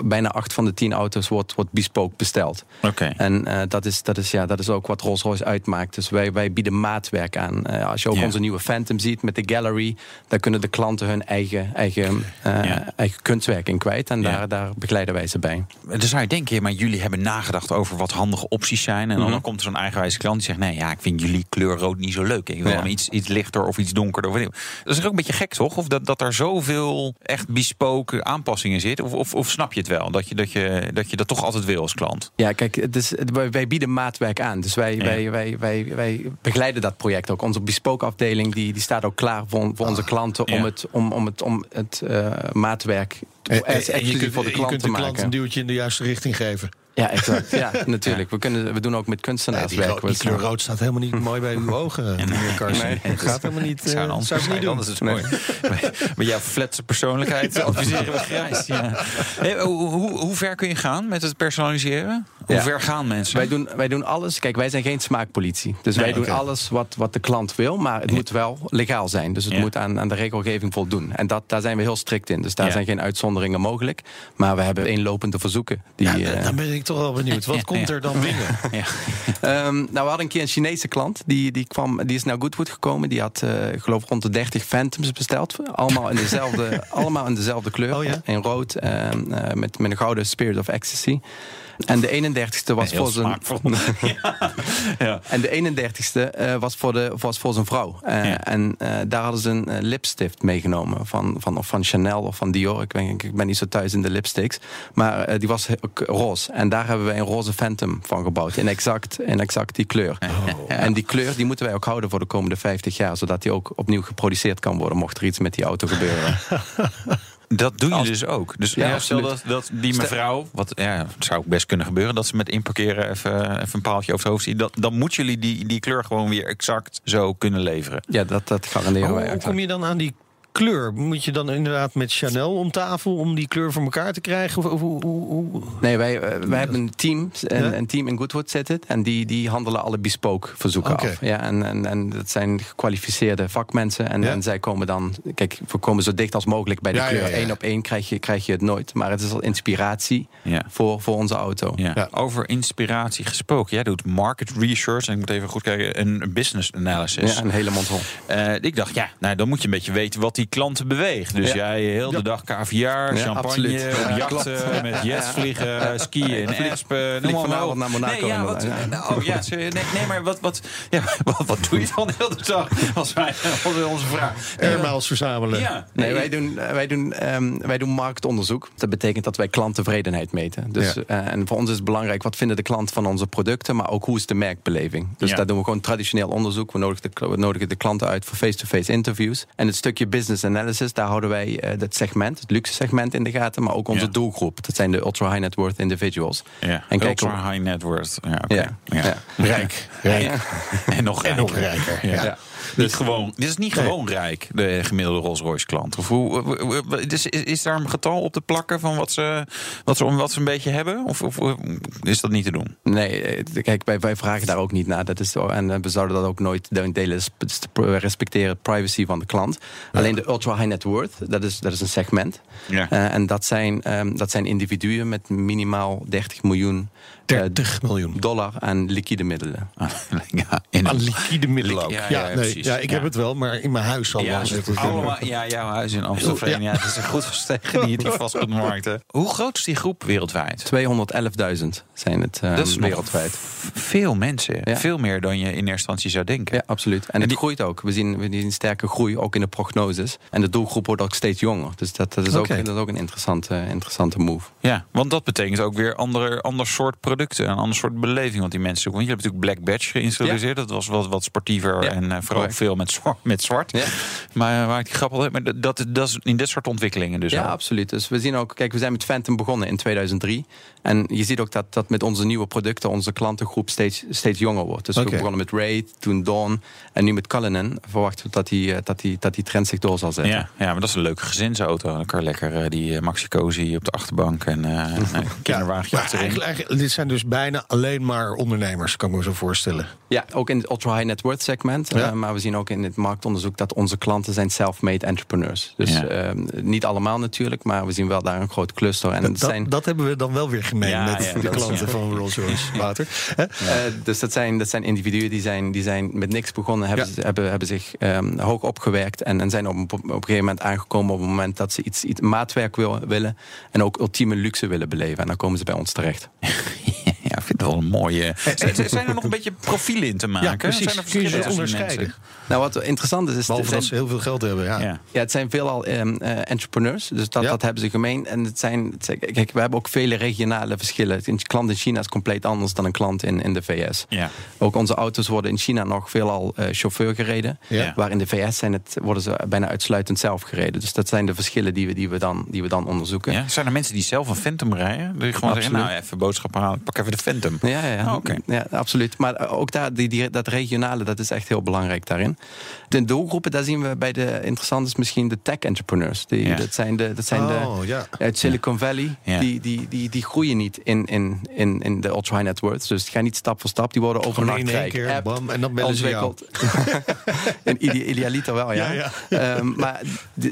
bijna acht van de tien auto's wordt, wordt bespoke besteld. Oké. En eh, dat, is, dat, is, ja, dat is ook wat Rolls-Royce uitmaakt. Dus wij, wij bieden maatwerk aan. Eh, als je ook onze nieuwe Phantom ziet met de gallery... daar kunnen de klanten hun eigen, eigen, eh, eigen kunstwerk in kwijt. En daar, daar begeleiden wij ze bij. Dan zou je denken, maar jullie hebben nagedacht over wat handige opties zijn. En dan, Mhm. dan komt er zo'n eigenwijze klant die zegt: Nee, ja, ik vind jullie kleur rood niet zo leuk. Ik wil Ja. iets, iets lichter of iets donkerder. Of. Dat is ook een beetje gek, toch? Of dat, dat er zoveel echt bespoken aanpassingen zitten. Of, of, of snap je het wel? Dat je dat, je, dat je dat toch altijd wil als klant. Ja, kijk, het is, wij, wij bieden maatwerk aan. Dus wij, Ja. wij, wij, wij, wij begeleiden dat project ook. Onze bespoke afdeling die, die staat ook klaar voor, voor onze klanten... om Ja. het, om, om het, om het eh, maatwerk En, en- en exclusief je kunt, voor de je klant kunt te de klant een duwtje in de juiste richting geven. Ja, exact. Ja, natuurlijk. We, kunnen, we doen ook met kunstenaars die, werken. die we kleur rood staat helemaal niet mooi bij uw ogen, meneer Karsen. Nee. Het gaat helemaal niet. Het zou eh, zou ik niet doen. anders is het mooi. Bij jouw flatse persoonlijkheid adviseren we grijs. Ja. Hey, hoe, hoe, hoe ver kun je gaan met het personaliseren? Hoe Ja. ver gaan mensen? Wij doen, wij doen alles. Kijk, wij zijn geen smaakpolitie. Dus wij doen alles wat, wat de klant wil. Maar het moet wel legaal zijn. Dus het Ja. moet aan, aan de regelgeving voldoen. En dat, daar zijn we heel strikt in. Dus daar Ja. zijn geen uitzonderingen mogelijk. Maar we hebben eenlopende verzoeken. Die, Ja, eh, dan ben ik toch wel benieuwd. Wat komt er dan binnen? Ja. Ehm, nou, we hadden een keer een Chinese klant. Die, die, kwam, die is naar Goodwood gekomen. Die had, eh, ik geloof, rond de 30 Phantoms besteld. Allemaal in dezelfde, allemaal in dezelfde kleur. Oh ja? In rood. ehm, eh, met, met een gouden Spirit of Ecstasy. En de 31ste was voor zijn. smaakvol. ja. ja. En de 31ste eh, was, voor de, was voor zijn vrouw. Eh, Ja. En eh, daar hadden ze een lipstift meegenomen. Van, van, of van Chanel of van Dior. Ik ben, ik ben niet zo thuis in de lipsticks. Maar die was ook roze. En daar hebben wij een roze Phantom van gebouwd. In exact, in exact die kleur. En die kleur die moeten wij ook houden voor de komende 50 jaar. Zodat die ook opnieuw geproduceerd kan worden. Mocht er iets met die auto gebeuren. Dat doen Als- jullie dus ook. Dus Ja, stel dat, dat die mevrouw, wat ja, zou ook best kunnen gebeuren, dat ze met inparkeren even, even een paaltje over het hoofd ziet. Dat, dan moeten jullie die, die kleur gewoon weer exact zo kunnen leveren. Ja, dat, dat garanderen Hoe, wij. hoe kom je dan aan die kleur? Moet je dan inderdaad met Chanel om tafel om die kleur voor elkaar te krijgen? Of, hoe, hoe, hoe- Nee, wij, eh, wij hebben een team, een, Ja? een team in Goodwood zitten. En die, die handelen alle bespoke verzoeken af. Ja, en, en, en dat zijn gekwalificeerde vakmensen. En, Ja? en zij komen dan, kijk, we komen zo dicht als mogelijk bij de Ja, kleur. ja, ja. Eén op één krijg je, krijg je het nooit. Maar het is al inspiratie Ja. voor, voor onze auto. Ja. Ja. Over inspiratie gesproken. Jij doet market research en ik moet even goed kijken, een business analysis. Ja, een hele mond vol. Eh, ik dacht, ja, nou, dan moet je een beetje weten wat die klanten beweegt. Dus Ja. jij heel de dag caviar, Ja, champagne, op Ja, jachten, met jets vliegen, skiën in noem vlieg maar vanavond op. naar Monaco Nee, wat, ja. nou, oh, ja, nee, nee, maar wat, wat, ja, wat, wat doe je dan de hele dag? Was wij onze vraag. airmiles verzamelen? Ja, Nee, wij doen, eh, wij, doen, ehm, wij doen marktonderzoek. Dat betekent dat wij klanttevredenheid meten. Dus, Ja. eh, en voor ons is het belangrijk wat vinden de klant van onze producten, maar ook hoe is de merkbeleving. Dus Ja. daar doen we gewoon traditioneel onderzoek. We nodigen, de, we nodigen de klanten uit voor face-to-face interviews. En het stukje business analysis, daar houden wij eh het segment, het luxe segment in de gaten, maar ook onze Ja. doelgroep. Dat zijn de ultra high net worth individuals. Ja, En kijk ultra high net worth. Ja, oké. Ja, Ja. ja. Rijk. Rijk. En nog En rijker. nog rijker. Ja. Niet gewoon, dit is niet gewoon rijk, de gemiddelde Rolls-Royce klant. Of hoe, is, is, daar een getal op te plakken van wat ze, wat ze, wat ze een beetje hebben? Of, of is dat niet te doen? Nee, eh, kijk, wij, wij vragen daar ook niet naar. Dat is zo, en eh, we zouden dat ook nooit delen. We respecteren de privacy van de klant. Alleen de ultra high net worth, dat is, dat is een segment. Ja. Eh, en dat zijn, ehm, dat zijn individuen met minimaal 30 miljoen eh, 30 miljoen. dollar aan liquide middelen. Ah, ja, Aan liquide middelen ook. Ja, Ja, ja, nee, precies. ja, ik Ja. heb het wel, maar in mijn huis al Ja, allemaal, ja, jouw huis in Amstelveen. Ja. Ja. het is een goed gestegen, die, die vastgoedmarkten. Hoe groot is die groep wereldwijd? 211.000 zijn het ehm, Dat is wereldwijd. veel mensen. Ja. Veel meer dan je in eerste instantie zou denken. Ja, absoluut. En het die- groeit ook. We zien, we zien sterke groei, ook in de prognoses. En de doelgroep wordt ook steeds jonger. Dus dat, dat, is, ook, dat is ook een interessante, interessante move. Ja, want dat betekent ook weer andere, ander soort producten. Een ander soort beleving. Want die mensen zoeken. Want je hebt natuurlijk Black Badge geïntroduceerd. Dat was wat, wat sportiever Ja, en eh, correct. veel met zwart. Met zwart. Ja. Maar uh, waar ik die grappig heb, maar dat, dat, dat is in dit soort ontwikkelingen dus Ja, al. absoluut. Dus we zien ook, kijk, we zijn met Phantom begonnen in 2003. En je ziet ook dat, dat met onze nieuwe producten onze klantengroep steeds, steeds jonger wordt. Dus we begonnen met Raid, toen Dawn en nu met Cullinan. Verwachten we dat die, eh, dat, die, dat die trend zich door zal zetten. Ja, ja, maar dat is een leuke gezinsauto. Dan kan je lekker eh, die eh, Maxi Cozy op de achterbank en eh een kinderwagentje maar achterin. eigenlijk, eigenlijk- dit zijn dus bijna alleen maar ondernemers, kan ik me zo voorstellen. Ja, ook in het ultra high net worth segment. Ja. Maar we zien ook in het marktonderzoek dat onze klanten zijn self-made entrepreneurs. Dus Ja. ehm, niet allemaal natuurlijk, maar we zien wel daar een groot cluster. En Dat, zijn, dat hebben we dan wel weer gemeen Ja, met ja, de is- klanten ja. van Rolls-Royce Water. Hè? Eh, dus dat zijn, dat zijn individuen die zijn, die zijn met niks begonnen, hebben, Ja. ze- hebben, hebben zich ehm, hoog opgewerkt en, en zijn op, een- op een gegeven moment aangekomen op het moment dat ze iets, iets maatwerk wil, willen en ook ultieme luxe willen beleven. En dan komen ze bij ons terecht. Vind het wel een mooie. Zijn, zijn er nog een beetje profielen in te maken? Ja, precies. Zijn er verschillen onderscheiden? Nou, wat interessant is, is Behalve het dat zijn, ze heel veel geld hebben. Ja. Ja. ja, het zijn veelal ehm, eh, entrepreneurs, dus dat, Ja. dat hebben ze gemeen. En het zijn, het zijn- kijk, we hebben ook vele regionale verschillen. Een klant in China is compleet anders dan een klant in, in de VS. Ja. Ook onze auto's worden in China nog veelal eh chauffeur gereden. Ja. Waar in de VS zijn het, worden ze bijna uitsluitend zelf gereden. Dus dat zijn de verschillen die we, die we, dan, die we dan onderzoeken. Ja? Zijn er mensen die zelf een Phantom rijden? Die gewoon zeggen, nou even boodschappen halen, pak even de Phantom. Ja, ja, ja. Oh, oké. ja absoluut. Maar eh, ook daar, die, die, dat regionale, dat is echt heel belangrijk daarin. De doelgroepen, daar zien we bij de interessant is misschien de tech entrepreneurs. Die, Ja. Dat zijn de, dat zijn Oh, de ja. uit Silicon Valley. Ja. Die, die, die, die groeien niet in, in, in, in de ultra high net worth. Dus die gaan niet stap voor stap. Die worden overnacht in één rijk. keer, App bam, en dan bellen ze jou. in ide- idealiter wel, ja. Ja, Ehm, maar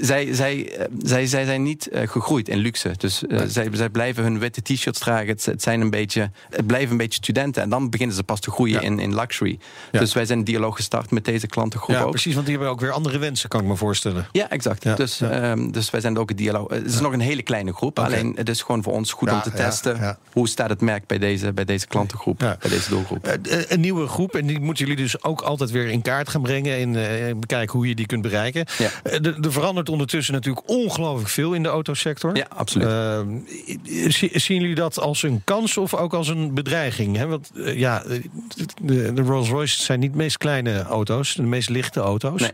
zij, zij, eh, zij, zij zijn niet eh, gegroeid in luxe. Dus zij, zij blijven hun witte t-shirts dragen. Het, het, zijn een beetje, het blijven een beetje studenten. En dan beginnen ze pas te groeien Ja. in, in luxury. Ja. Dus wij zijn een dialoog gestart met deze klantengroep Ja, ook. precies, want die hebben ook weer andere wensen, kan ik me voorstellen. Ja, exact. Ja, Dus, ehm, dus wij zijn ook een dialoog. Het is nog een hele kleine groep. Alleen het is gewoon voor ons goed om te testen. Hoe staat het merk bij deze, bij deze klantengroep, bij deze doelgroep. Eh, eh, een nieuwe groep, en die moeten jullie dus ook altijd weer in kaart gaan brengen en eh, bekijken hoe je die kunt bereiken. Er- er verandert ondertussen natuurlijk ongelooflijk veel in de autosector. Ja, absoluut. Eh, zi- zien jullie dat als een kans of ook als een bedreiging? Hè? Want eh, ja, eh, de, de Rolls Royce zijn niet de meest kleine auto's, de meest lichte auto's. Nee.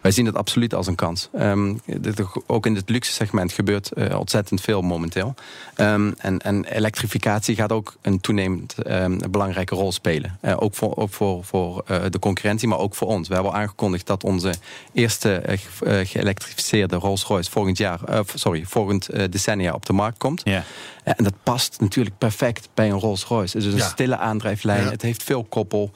Wij zien het absoluut als een kans. Ehm, dit- ook in het luxe segment gebeurt eh, ontzettend veel momenteel. Ehm, en, en elektrificatie gaat ook een toenemend ehm, belangrijke rol spelen. Eh, ook voor, ook voor, voor eh, de concurrentie, maar ook voor ons. We hebben al aangekondigd dat onze eerste ge- geëlektrificeerde Rolls Royce volgend jaar, sorry, volgend decennia op de markt komt. Ja. En dat past natuurlijk perfect bij een Rolls Royce. Het is een Ja. stille aandrijflijn, Ja. het heeft veel koppel.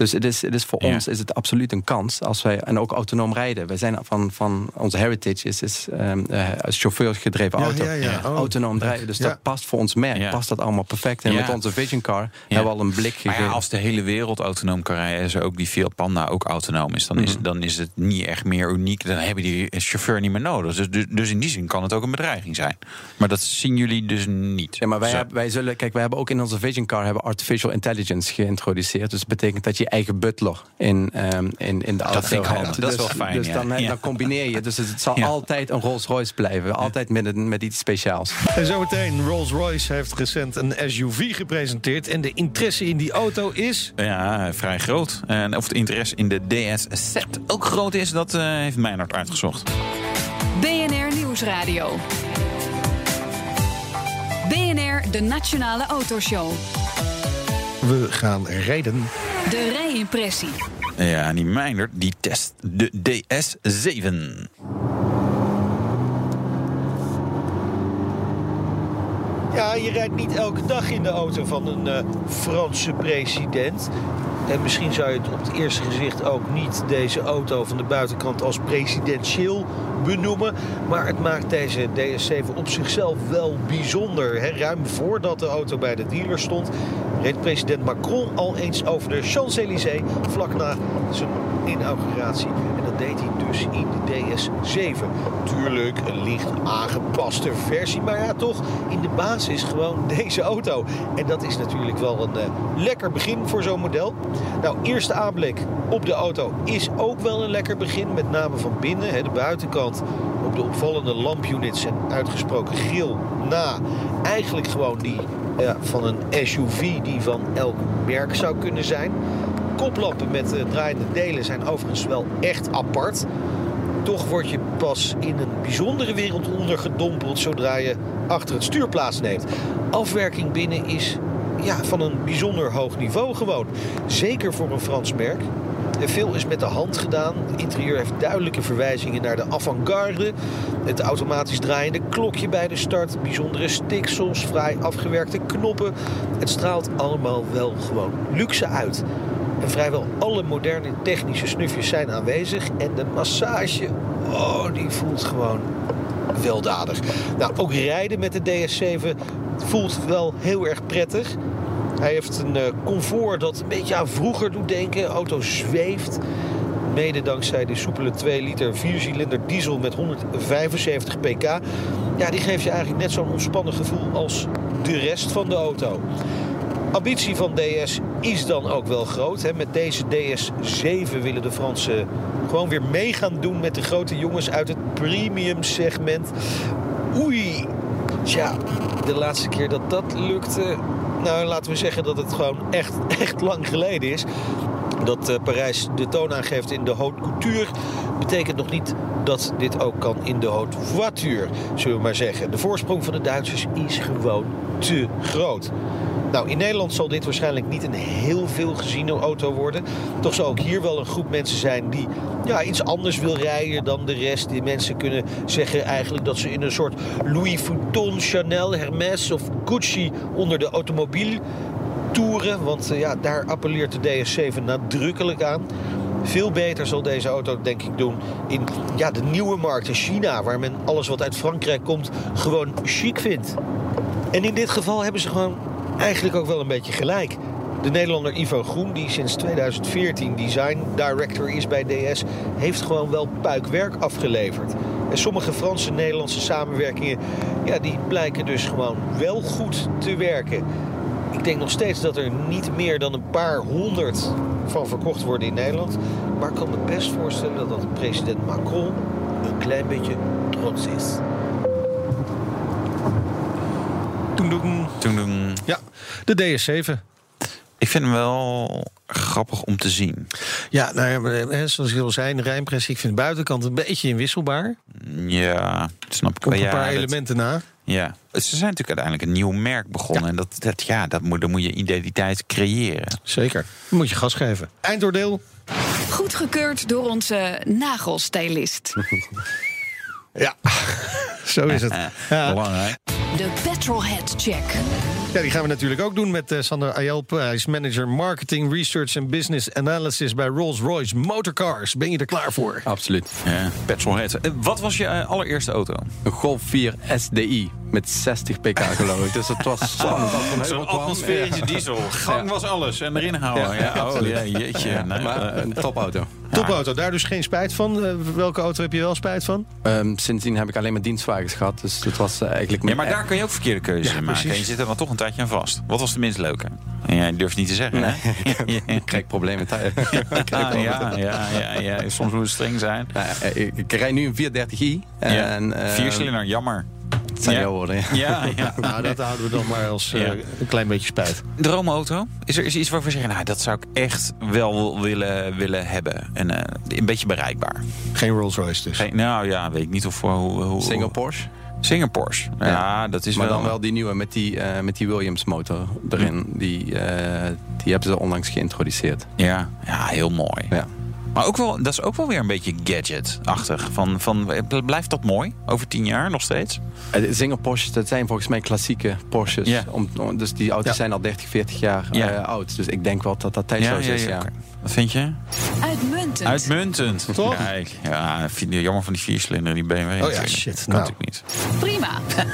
Dus het is, het is voor Ja. ons is het absoluut een kans. Als wij, en ook autonoom rijden. Wij zijn van, van onze heritage is, is ehm, eh, chauffeurgedreven Ja, auto. ja, ja. Oh. Autonoom rijden. Dus Ja. dat past voor ons merk. Ja. Past dat allemaal perfect. En Ja. met onze Vision Car hebben we al een blik Maar gegeven. ja, als de hele wereld autonoom kan rijden, en zo ook die Fiat Panda ook autonoom is, dan, is, Mhm. dan is het niet echt meer uniek. Dan hebben die chauffeur niet meer nodig. Dus, dus, dus in die zin kan het ook een bedreiging zijn. Maar dat zien jullie dus niet. Ja, maar wij, hebben, wij zullen, kijk, wij hebben ook in onze Vision Car hebben artificial intelligence geïntroduceerd. Dus dat betekent dat je eigen butler in, ehm, in, in de auto vind ik handig. Dat is Dus- wel fijn, Dus ja. dan, eh, Ja. dan combineer je. Dus het zal Ja. altijd een Rolls Royce blijven. Altijd met, een, met iets speciaals. En zometeen, Rolls-Royce heeft recent een SUV gepresenteerd. En de interesse in die auto is... Ja, vrij groot. En of de interesse in de DS Z ook groot is, dat eh, heeft Meijnerd uitgezocht. BNR Nieuwsradio. BNR, de Nationale Autoshow. We gaan rijden. De rijimpressie. Ja, en die die test de DS7. Ja, je rijdt niet elke dag in de auto van een eh, Franse president. En misschien zou je het op het eerste gezicht ook niet deze auto van de buitenkant als presidentieel benoemen. Maar het maakt deze DS7 op zichzelf wel bijzonder. Hè? Ruim voordat de auto bij de dealer stond, reed president Macron al eens over de Champs-Élysées vlak na zijn inauguratie. En dat deed hij dus in de DS7. Tuurlijk een licht aangepaste versie, maar ja, toch in de basis gewoon deze auto. En dat is natuurlijk wel een eh, lekker begin voor zo'n model. Nou, eerste aanblik op de auto is ook wel een lekker begin, met name van binnen. Hè, de buitenkant op de opvallende lampunits en uitgesproken grill na. Eigenlijk gewoon die ja, van een SUV die van elk merk zou kunnen zijn. Koplampen met eh, draaiende delen zijn overigens wel echt apart. Toch word je pas in een bijzondere wereld ondergedompeld zodra je achter het stuur plaatsneemt. Afwerking binnen is ja, van een bijzonder hoog niveau gewoon. Zeker voor een Frans merk. Veel is met de hand gedaan. Het interieur heeft duidelijke verwijzingen naar de avant-garde. Het automatisch draaiende klokje bij de start. Bijzondere stiksels, fraai afgewerkte knoppen. Het straalt allemaal wel gewoon luxe uit. En vrijwel alle moderne technische snufjes zijn aanwezig. En de massage, oh, die voelt gewoon weldadig. Nou, ook rijden met de DS7 voelt wel heel erg prettig. Hij heeft een eh, comfort dat een beetje aan vroeger doet denken. De auto zweeft. Mede dankzij de soepele 2 liter 4-cilinder diesel met 175 pk. Ja, die geeft je eigenlijk net zo'n ontspannen gevoel als de rest van de auto. Ambitie van DS is dan ook wel groot. Hè. Met deze DS7 willen de Fransen gewoon weer mee gaan doen met de grote jongens uit het premium segment. Oei, tja, de laatste keer dat dat lukte... Nou, laten we zeggen dat het gewoon echt, echt lang geleden is. Dat eh, Parijs de toon aangeeft in de haute couture... betekent nog niet dat dit ook kan in de haute voiture, zullen we maar zeggen. De voorsprong van de Duitsers is gewoon te groot. Nou, in Nederland zal dit waarschijnlijk niet een heel veel geziene auto worden. Toch zal ook hier wel een groep mensen zijn die ja, iets anders wil rijden dan de rest. Die mensen kunnen zeggen eigenlijk dat ze in een soort Louis Vuitton, Chanel, Hermès of Gucci onder de automobiel toeren. Want eh, ja, daar appelleert de DS7 nadrukkelijk aan. Veel beter zal deze auto, denk ik, doen in ja, de nieuwe markt in China, waar men alles wat uit Frankrijk komt gewoon chic vindt. En in dit geval hebben ze gewoon eigenlijk ook wel een beetje gelijk. De Nederlander Ivo Groen, die sinds 2014 design director is bij DS, heeft gewoon wel puikwerk afgeleverd. En sommige Franse-Nederlandse samenwerkingen, ja, die blijken dus gewoon wel goed te werken. Ik denk nog steeds dat er niet meer dan een paar honderd van verkocht worden in Nederland. Maar ik kan me best voorstellen dat president Macron een klein beetje trots is. Toen, Ja, de DS7. ik vind hem wel grappig om te zien. Ja, nou ja, zoals ik al zei, een rijimpressie. Ik vind de buitenkant een beetje inwisselbaar. Ja, snap ik wel. een Ja, paar dat- elementen na. Ja, ze zijn natuurlijk uiteindelijk een nieuw merk begonnen. En dat, dat, ja, dat moet, dan moet je identiteit creëren. Zeker. Dan moet je gas geven. Eindoordeel. Goedgekeurd door onze nagelstylist. Ja, zo is het. Ja, Belangrijk. De Petrolhead Check. ja die gaan we natuurlijk ook doen met eh, Sander Ayelp. Hij is manager marketing, research en business analysis bij Rolls-Royce Motorcars. Ben je er klaar voor? Absoluut. Ja, petrolhead. Eh, Wat was je eh, allereerste auto? Een Golf 4 SDI met 60 pk geloof ik. Dus het was Heuvel kwam. Ja. diesel. Gang was alles. En erin houden. Ja, oh, ja, jeetje. Ja, Nee, maar een topauto. Topauto, daar dus geen spijt van. Welke auto heb je wel spijt van? Ehm, sindsdien heb ik alleen maar dienstwagens gehad. Dus het was eigenlijk... ja, maar daar kun je ook verkeerde keuzes Ja, in maken. precies. En je zit er dan toch een tijdje aan vast. Wat was de minst leuke? En jij durft niet te zeggen, hè? Ik krijg problemen thuis. Ja, ja, ja, ja. Soms moet het streng zijn. Ik, rijd nu een 430i. En, eh, Viercilinder, jammer. Het zijn Ja. jouw woorden, ja. Ja, ja. Nou, dat houden we dan maar als eh, een klein beetje spijt. Droomauto? Is er is er iets waarvan we zeggen, nou, dat zou ik echt wel willen, willen hebben. En eh, een beetje bereikbaar. Geen Rolls-Royce dus. Geen, nou ja, weet ik niet of... Hoe, hoe, Single Porsche. Single Porsche. Ja, dat is maar wel... dan wel die nieuwe met die, eh, met die Williams motor erin. Die, eh, die hebben ze onlangs geïntroduceerd. Ja, ja, heel mooi. Ja. Maar ook wel, dat is ook wel weer een beetje gadget-achtig. Van, van, blijft dat mooi? Over tien jaar nog steeds? Eh, de Single Porsches, dat zijn volgens mij klassieke Porsches. Om, dus die auto's Ja. zijn al 30, 40 jaar Ja. eh, oud. Dus ik denk wel dat dat tijdloos is, ja. Wat vind je? Uitmuntend. Uitmuntend. Toch? Kijk, ja, vind je jammer van die viercilinder, die BMW. ja, natuurlijk. shit. Kan Nou. natuurlijk niet. Prima.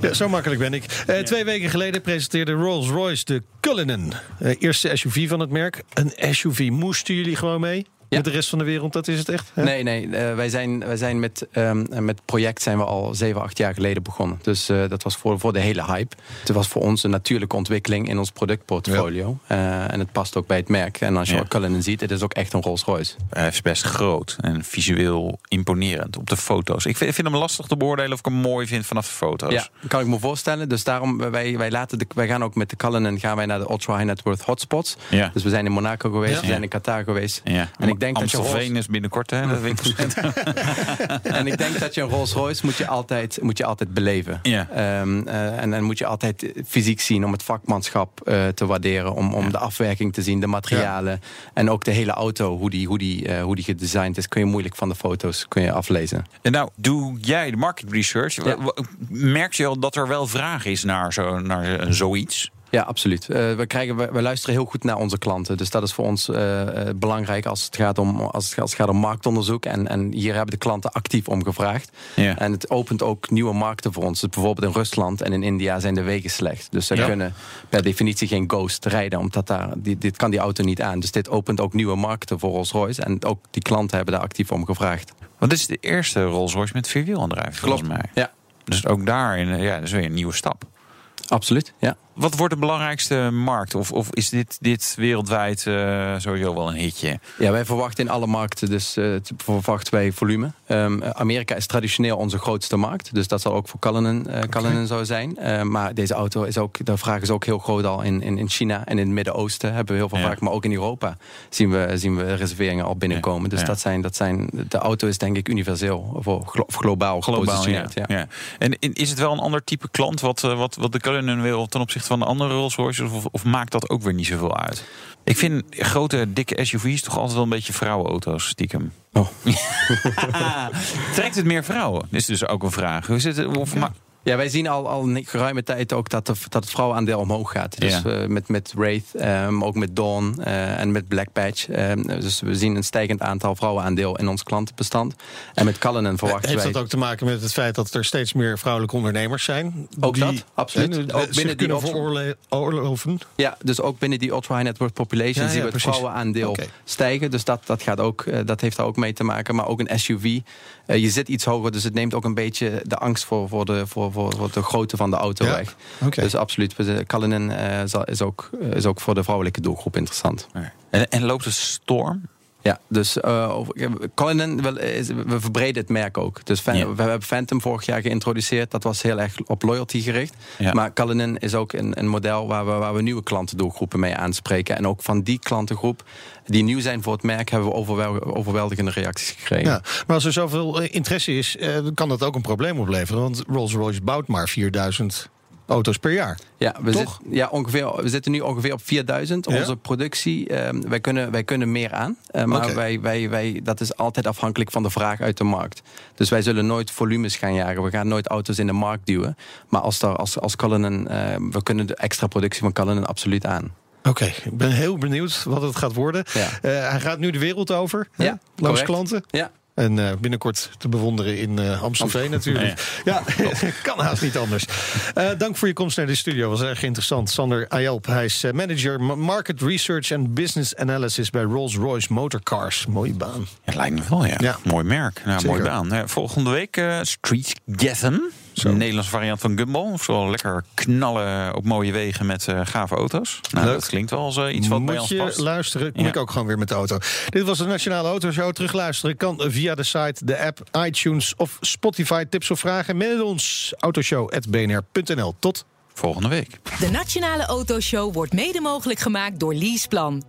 Ja, zo makkelijk ben ik. Eh, Twee weken geleden presenteerde Rolls-Royce de Cullinan. Eh, eerste SUV van het merk. Een SUV. Moesten jullie gewoon mee? Ja. Met de rest van de wereld, dat is het echt? hè? Nee, nee. eh, wij zijn, wij zijn met, ehm met project zijn we al 7, 8 jaar geleden begonnen. Dus eh, dat was voor, voor de hele hype. Het was voor ons een natuurlijke ontwikkeling in ons productportfolio. Eh, en het past ook bij het merk. En als je Ja. Cullinan ziet, het is ook echt een Rolls Royce. Hij is best groot en visueel imponerend op de foto's. Ik vind, vind hem lastig te beoordelen of ik hem mooi vind vanaf de foto's. Ja, kan ik me voorstellen. Dus daarom, wij, wij, laten de, wij gaan ook met de Cullinan gaan wij naar de Ultra High Net Worth hotspots. Ja. Dus we zijn in Monaco geweest, Ja. we zijn in Qatar geweest. Ja. En ik denk dat je Rolls- is binnenkort, hè, dat winkelcentrum. En ik denk dat je een Rolls Royce moet je altijd, moet je altijd beleven. Ja. Ehm, eh, en dan moet je altijd fysiek zien om het vakmanschap eh, te waarderen. Om, om de afwerking te zien, de materialen. En ook de hele auto, hoe die, hoe, die, eh, hoe die gedesigned is, kun je moeilijk van de foto's kun je aflezen. En nou, doe jij de market research? Merk je al dat er wel vraag is naar, zo, naar zoiets? Ja, absoluut. Eh, we, krijgen, we, we luisteren heel goed naar onze klanten. Dus dat is voor ons eh, eh, belangrijk als het gaat om, als het, als het gaat om marktonderzoek. En, en hier hebben de klanten actief om gevraagd. Ja. En het opent ook nieuwe markten voor ons. Dus bijvoorbeeld in Rusland en in India zijn de wegen slecht. Dus ze Ja. kunnen per definitie geen Ghost rijden. Omdat daar, die, dit kan die auto niet aan. Dus dit opent ook nieuwe markten voor Rolls-Royce. En ook die klanten hebben daar actief om gevraagd. Want is de eerste Rolls Royce met vierwielaandrijving, volgens mij. Ja, Dus ook daarin, ja, dat is weer een nieuwe stap. absoluut. Ja. Wat wordt de belangrijkste markt? Of, of is dit, dit wereldwijd eh, sowieso wel een hitje? Ja, wij verwachten in alle markten, dus eh, t- verwachten wij volume. Ehm, Amerika is traditioneel onze grootste markt, dus dat zal ook voor Cullinan, eh, Cullinan zo zijn. Eh, maar deze auto is ook, de vraag is ook heel groot al in, in, in China en in het Midden-Oosten hebben we heel veel Ja. vraag. Maar ook in Europa zien we, zien we reserveringen al binnenkomen. Dus Ja. dat zijn, dat zijn, de auto is denk ik universeel, voor, glo- globaal, Globaal, gepositioneerd. Ja. En is het wel een ander type klant wat, eh, wat, wat de Cullinan wil ten opzichte opzichte van de andere Rolls Royces? Of, of maakt dat ook weer niet zoveel uit? Ik vind grote, dikke SUV's toch altijd wel een beetje vrouwenauto's, stiekem. Oh. Trekt het meer vrouwen? Is dus ook een vraag. Hoe zit het? Of, ma- Ja, wij zien al, al een geruime tijd ook dat, de, dat het vrouwenaandeel omhoog gaat. Dus Ja. eh, met, met Wraith, eh, maar ook met Dawn eh, en met Black Badge. Eh, dus we zien een stijgend aantal vrouwenaandeel in ons klantenbestand. En met Cullinan verwachten Heeft wij... dat ook te maken met het feit dat er steeds meer vrouwelijke ondernemers zijn? Ook die, dat, absoluut. Ook binnen die veroorloven. Ja, dus ook binnen die ultra high net worth population Ja, ja, zien we het vrouwenaandeel Oké. stijgen. Dus dat, dat, gaat ook, eh, dat heeft daar ook mee te maken. Maar ook een SUV. eh, je zit iets hoger, dus het neemt ook een beetje de angst voor, voor, de, voor, voor, voor de grootte van de auto Ja, weg. Dus absoluut. De Cullinan eh, is, ook, eh, is ook voor de vrouwelijke doelgroep interessant. en, en loopt de storm? Ja, dus uh, Cullinan, we verbreden het merk ook. Dus we hebben Phantom vorig jaar geïntroduceerd. Dat was heel erg op loyalty gericht. Ja. Maar Cullinan is ook een, een model waar we, waar we nieuwe klantendoelgroepen mee aanspreken. En ook van die klantengroep die nieuw zijn voor het merk... hebben we overwel- overweldigende reacties gekregen. Ja, maar als er zoveel eh, interesse is, kan dat ook een probleem opleveren. Want Rolls-Royce bouwt maar 4000 auto's per jaar. Ja, we, Toch? zit- ja ongeveer, we zitten nu ongeveer op 4000. Ja? Onze productie, ehm, wij, kunnen, wij kunnen meer aan. Eh, maar wij, wij, wij, dat is altijd afhankelijk van de vraag uit de markt. Dus wij zullen nooit volumes gaan jagen. We gaan nooit auto's in de markt duwen. Maar als, er, als, als Cullinan, eh, we kunnen de extra productie van Cullinan absoluut aan. Oké, ik ben heel benieuwd wat het gaat worden. Ja. Eh, hij gaat nu de wereld over, hè, Ja, langs correct. klanten. Ja, En eh, binnenkort te bewonderen in eh Amstelveen natuurlijk. Ja, kan haast niet anders. Eh, dank voor je komst naar de studio. Was erg interessant. Sander Ayelp, hij is manager Ma- Market Research and Business Analysis bij Rolls-Royce Motorcars. Mooie baan. Ja, lijkt me wel, ja. Ja. Mooi merk. Nou, Zeker. mooi baan. Volgende week Street Gethen. Een Nederlandse variant van Gumball. Zo lekker knallen op mooie wegen met eh, gave auto's. Nou, Leuk. dat klinkt wel als eh, iets wat bij Moet ons je past. luisteren, kom Ja. ik ook gewoon weer met de auto. Dit was de Nationale Autoshow. Terugluisteren kan via de site, de app, iTunes of Spotify. Tips of vragen? Mail ons autoshow.bnr.nl. Tot Volgende week. De Nationale Autoshow wordt mede mogelijk gemaakt door Leaseplan.